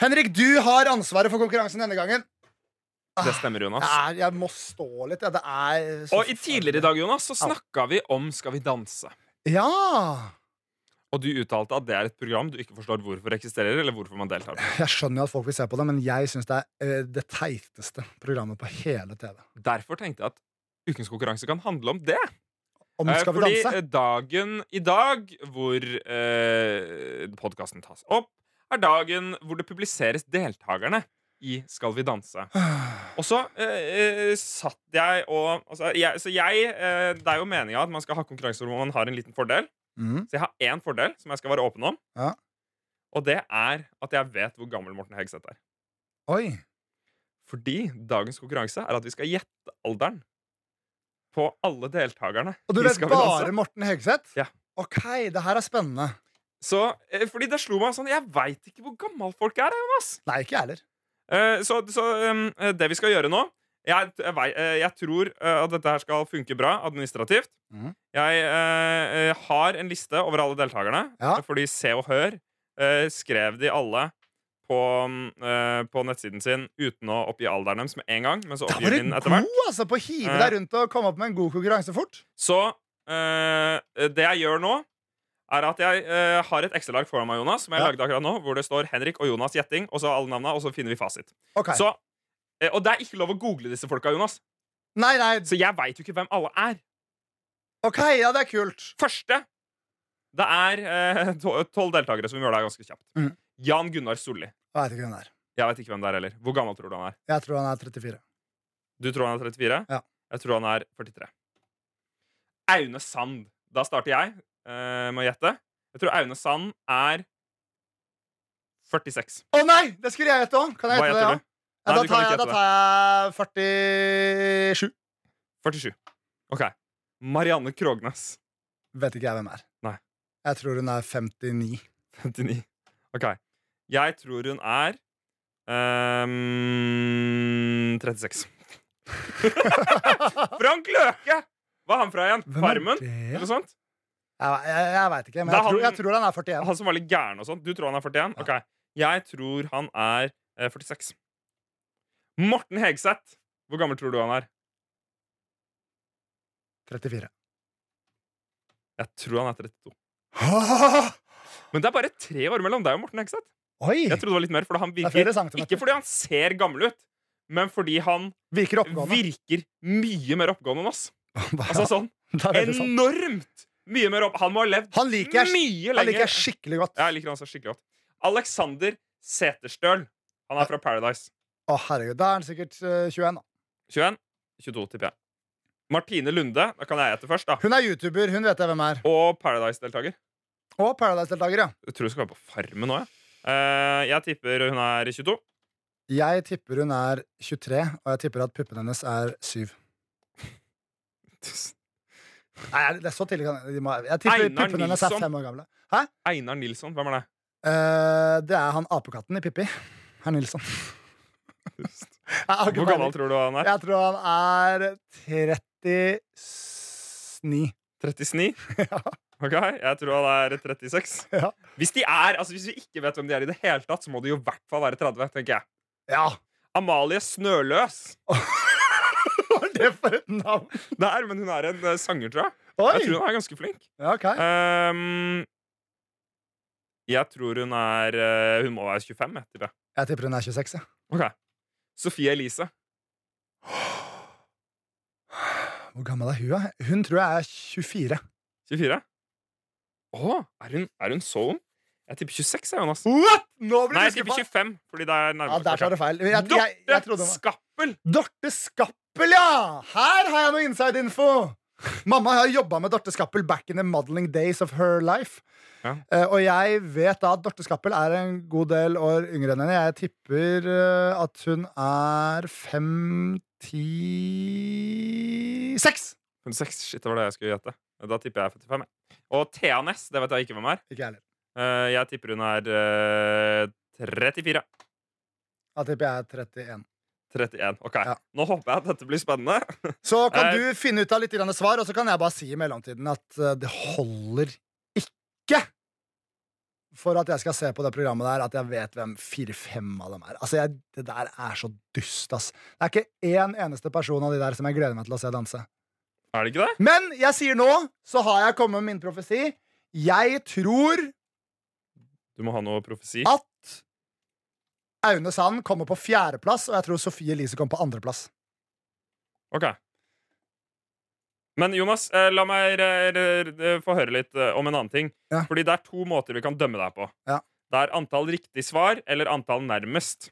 Henrik, du har ansvaret for konkurransen denne gangen. Det stemmer, Jonas. Jeg, er, jeg må stå litt. Ja, det er så Og i tidligere i dag, Jonas, så snakka vi om Skal vi danse. Ja! Og du uttalte at det er et program du ikke forstår hvorfor eksisterer, eller hvorfor man deltar. Jeg skjønner jo at folk vil se på det, men jeg syns det er eh, det teiteste programmet på hele TV. Derfor tenkte jeg at ukens konkurranse kan handle om det. Om Eh, Skal vi danse? Fordi dagen i dag, hvor eh, podkasten tas opp, er dagen hvor det publiseres deltakerne i Skal vi danse. Og så eh, eh, satt jeg og altså, jeg, Så jeg eh, Det er jo meninga at man skal ha konkurranser hvor man har en liten fordel. Mm. Så jeg har én fordel som jeg skal være åpen om. Ja. Og det er at jeg vet hvor gammel Morten Hegseth er. Oi. Fordi dagens konkurranse er at vi skal gjette alderen på alle deltakerne. Og du vet bare Morten Hegseth? Ja. Ok, det her er spennende. Så, eh, fordi det slo meg sånn Jeg veit ikke hvor gammel folk er, Jonas. Nei, ikke jeg heller. Eh, så så um, eh, det vi skal gjøre nå Jeg, jeg, vei- eh, jeg tror eh, at dette her skal funke bra administrativt. Mhm. Jeg eh, eh, har en liste over alle deltakerne. Ja. Fordi Se og Hør eh, skrev de alle på, eh, på nettsiden sin uten å oppgi alderen deres med en gang. Men så oppgir den etter hvert. god altså, på å hive Eh. deg rundt og komme opp med en god konkurranse fort. Så uh, det jeg gjør nå, er at jeg uh, har et Excel-ark foran meg, Jonas, som jeg Ja. lagde akkurat nå, hvor det står Henrik og Jonas gjetting, og så alle navnene, og så finner vi fasit. Okay. Så, eh, og det er ikke lov å google disse folka, Jonas. Nei, nei. Så jeg veit jo ikke hvem alle er. OK, ja, det er kult. Første Det er eh, tolv deltakere, som vi gjør det ganske kjapt. Mm. Jan Gunnar Solli. Jeg veit ikke hvem det er. Jeg vet ikke hvem det er heller. Hvor gammel tror du han er? Jeg tror han er 34. Du tror han er 34? Ja. Jeg tror han er 43. Aune Sand. Da starter jeg uh, med å gjette. Jeg tror Aune Sand er 46. Å nei! Det skulle jeg gjette òg. Kan jeg gjette det? Ja, Nei, da, tar jeg, da tar jeg 47. 47. OK. Marianne Krognes. Vet ikke jeg hvem er. Nei. Jeg tror hun er 59. 59. OK. Jeg tror hun er um, 36. Frank Løke! Hva er han fra igjen? Farmen? Eller noe sånt? Jeg, jeg, jeg veit ikke, men jeg, han, tror, jeg tror han er 41. Han som var litt gæren og sånt. Du tror han er 41? Ok. Jeg tror han er eh, 46. Morten Hegseth. Hvor gammel tror du han er? 34. Jeg tror han er 32. Men det er bare tre år mellom deg og Morten Hegseth. Oi! Jeg trodde det var litt mer, for han er virker. Ikke fordi han ser gammel ut, men fordi han Virker virker mye mer oppgående enn oss. Altså sånn enormt mye mer opp... Han må ha levd Han liker mye han liker jeg skikkelig godt. Ja, jeg liker han så skikkelig godt. Alexander Seterstøl. Han er fra Paradise. Å, herregud. Da er han sikkert uh, 21, da. 21? 22, tipper jeg. Martine Lunde. Da kan jeg hete først, da. Hun er YouTuber. Hun vet jeg hvem er. Og Paradise-deltaker. Og Paradise-deltaker, ja. Jeg tror hun skal være på Farmen nå, jeg. Eh, jeg tipper hun er 22. Jeg tipper hun er 23, og jeg tipper at puppene hennes er 7. Nei, det er så tidlig kan jeg, Jeg tipper Einar puppene hennes er Nilsson. fem år gamle. Einar Nilsson. Hvem er det? Uh, det er han apekatten i Pippi. Herr Nilsson. Hvor gammel tror du han er? Jeg tror han er 39. 39? Ja. Ok, Jeg tror han er 36. Ja. Hvis de er, altså hvis vi ikke vet hvem de er i det hele tatt, så må de jo i hvert fall være 30. tenker jeg Ja! Amalie Snøløs. Hva er det for et navn? Der, men hun er en eh, sanger, tror jeg. Jeg tror hun er ganske flink. Ja, ok. Ehm, jeg tror hun er eh, Hun må være 25, jeg tipper jeg. Jeg tipper hun er 26. Ja. Ok. Sofie Elise. Hvor gammel er hun? da? Hun tror jeg er 24. 24? Å, er hun, er hun så ung? Jeg tipper 26, jeg, Jonas. What?! Nå blir Nei, jeg tipper skuffa. 25, fordi det er Ja, nærmere. der tar du feil. Jeg, jeg, jeg, Dorte Skappel! Dorte Skappel, ja! Her har jeg noe inside-info! Mamma har jobba med Dorte Skappel back in the modeling days of her life. Ja. Uh, og jeg vet da at Dorte Skappel er en god del år yngre enn henne. Jeg tipper uh, at hun er 56! 56, shit, det var det jeg skulle gjette. Da tipper jeg 55. Og Thea Ness, det vet jeg ikke hvem er. Ikke heller. Uh, jeg tipper hun er uh, 34. Da tipper jeg 31. 31. Ok, Ja. Nå håper jeg at dette blir spennende. Så kan Eh. du finne ut av litt svar, og så kan jeg bare si i mellomtiden at eh, det holder ikke for at jeg skal se på det programmet der, at jeg vet hvem fire-fem av dem er. Altså, jeg, Det der er så dust, ass. Det er ikke én eneste person av de der som jeg gleder meg til å se danse. Er det ikke det? Men jeg sier nå, så har jeg kommet med min profesi. Jeg tror Du må ha noe profesi. at Aune Sand kommer på fjerdeplass, og jeg tror Sofie Elise kommer på andreplass. Ok. Men Jonas, eh, la meg få høre litt eh, om en annen ting. Ja. Fordi det er to måter vi kan dømme deg på. Ja. Det er antall riktig svar eller antall nærmest.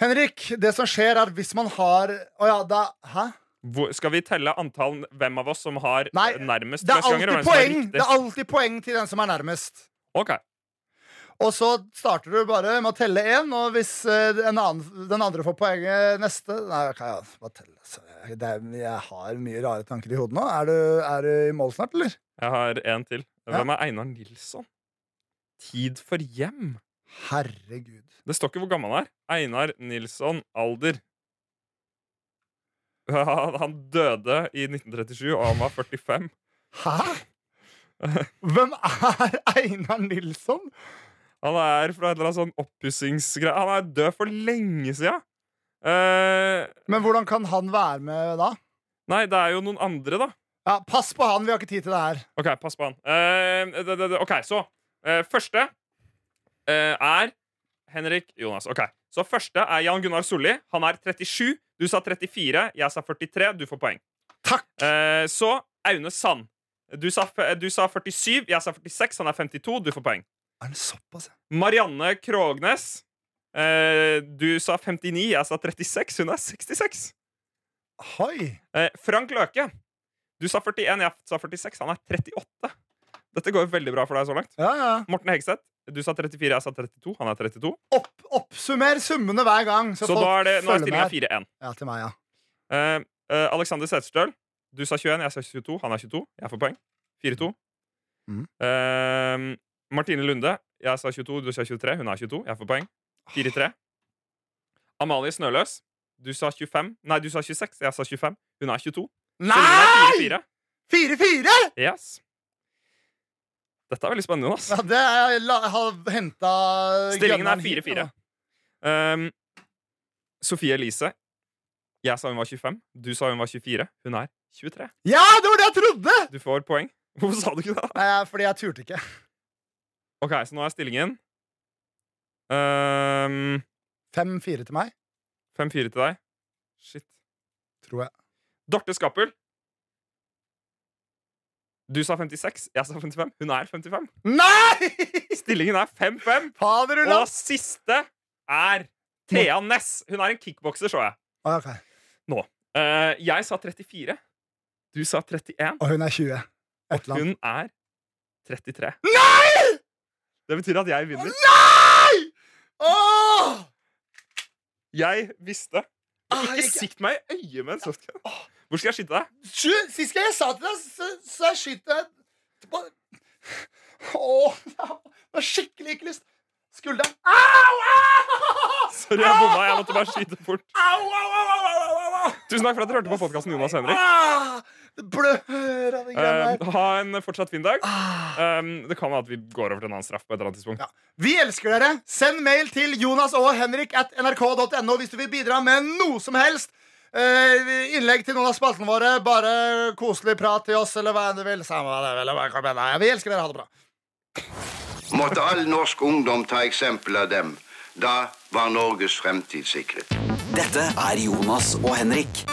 Henrik, det som skjer, er at hvis man har Å ja, da Hæ? Hvor, skal vi telle antall hvem av oss som har Nei, eh, nærmest Det er, alltid poeng, det er alltid poeng til den som er nærmest. Ok, Og så starter du bare med å telle én, og hvis eh, en annen, den andre får poenget neste Nei, kan jeg jeg, det er, jeg har mye rare tanker i hodet nå. Er du, er du i mål snart, eller? jeg har en til. Hvem er Einar Nilsson? Tid for hjem. Herregud. Det står ikke hvor gammel han er. Einar Nilsson, alder. Han han døde i 1937, og han var 45. Hæ? Hvem er Einar Nilsson? Han er fra et eller annet sånn oppussingsgreie. Han er død for lenge sia! Eh, Men hvordan kan han være med da? nei, det er jo noen andre, da. Ja, pass på han, vi har ikke tid til det her. OK, pass på han. Eh, det, det, det, OK, så eh, Første eh, er Henrik Jonas. OK. Så første er Jan Gunnar Solli. Han er 37. Du sa 34. Jeg sa 43. Du får poeng. Takk! Eh, så Aune Sand. Du sa, du sa 47. Jeg sa 46. Han er 52. Du får poeng. Er det såpass? Marianne Krognes. Eh, du sa 59. Jeg sa 36. Hun er 66. Hoi! Eh, Frank Løke. Du sa 41, jeg sa 46. Han er 38. Dette går jo veldig bra for deg så langt. Ja, ja. Morten Hegseth. Du sa 34, jeg sa 32. Han er 32. Opp, oppsummer summene hver gang. Så, Så, folk da er det, nå er stillinga 4-1. Ja, til meg, ja. Eh, eh, Alexander Setesdøl. Du sa 21, jeg sa 22. Han er 22. Jeg får poeng. 4-2. Mm. Eh, Martine Lunde. Jeg sa 22, du sa 23. Hun er 22. Jeg får poeng. 4-3. Amalie Snøløs. Du sa 25. Nei, du sa 26. Jeg sa 25. Hun er 22. Nei! Stillingen er 4-4. 4-4! Yes. Dette er veldig spennende, Jonas. Ja, det er, jeg har henta Stillingen er 4-4. Um, Sofie Elise. Jeg sa hun var 25. Du sa hun var 24. Hun er 23. Ja, det var det jeg trodde! Du får poeng. Hvorfor sa du ikke det? Nei, fordi jeg turte ikke. Ok, så nå er stillingen um, 5-4 til meg, 5-4 til deg. Shit. tror jeg. Dorte Skappel. Du sa 56. Jeg sa 55. Hun er 55. Nei! Stillingen er 5-5. Og siste er Thea Ness. Hun er en kickbokser, så jeg. Okay. ok. Uh, jeg sa 34. Du sa 31. Og hun er 20. Et annet. Hun er 33. Nei! Det betyr at jeg vinner. Nei! Åh! Jeg visste. Ah, Ikke sikt meg i øyet med en softgun. Hvor skal jeg skyte deg? Sist gang jeg sa til deg, så, så jeg skyter jeg på Åh, jeg har skikkelig ikke lyst. Skulderen. Au! Au! Sorry, jeg bomma. Jeg måtte bare skyte fort. Au, au, au, au, au, au, au. Tusen takk for at dere hørte på podkasten Jonas Henrik. Ah, det blør av de greiene der. Uh, ha en fortsatt fin dag. Ah. Um, det kan være at vi går over til en annen straff på et eller annet tidspunkt. Ja. Vi elsker dere. Send mail til Jonas og Henrik at nrk.no hvis du vil bidra med noe som helst. Eh, innlegg til noen av spaltene våre. Bare koselig prat til oss, eller hva enn du vil. Samme det eller hva kan være. Vi elsker dere. Ha det bra. Måtte all norsk ungdom ta eksempel av dem. Da var Norges fremtid sikret. Dette er Jonas og Henrik.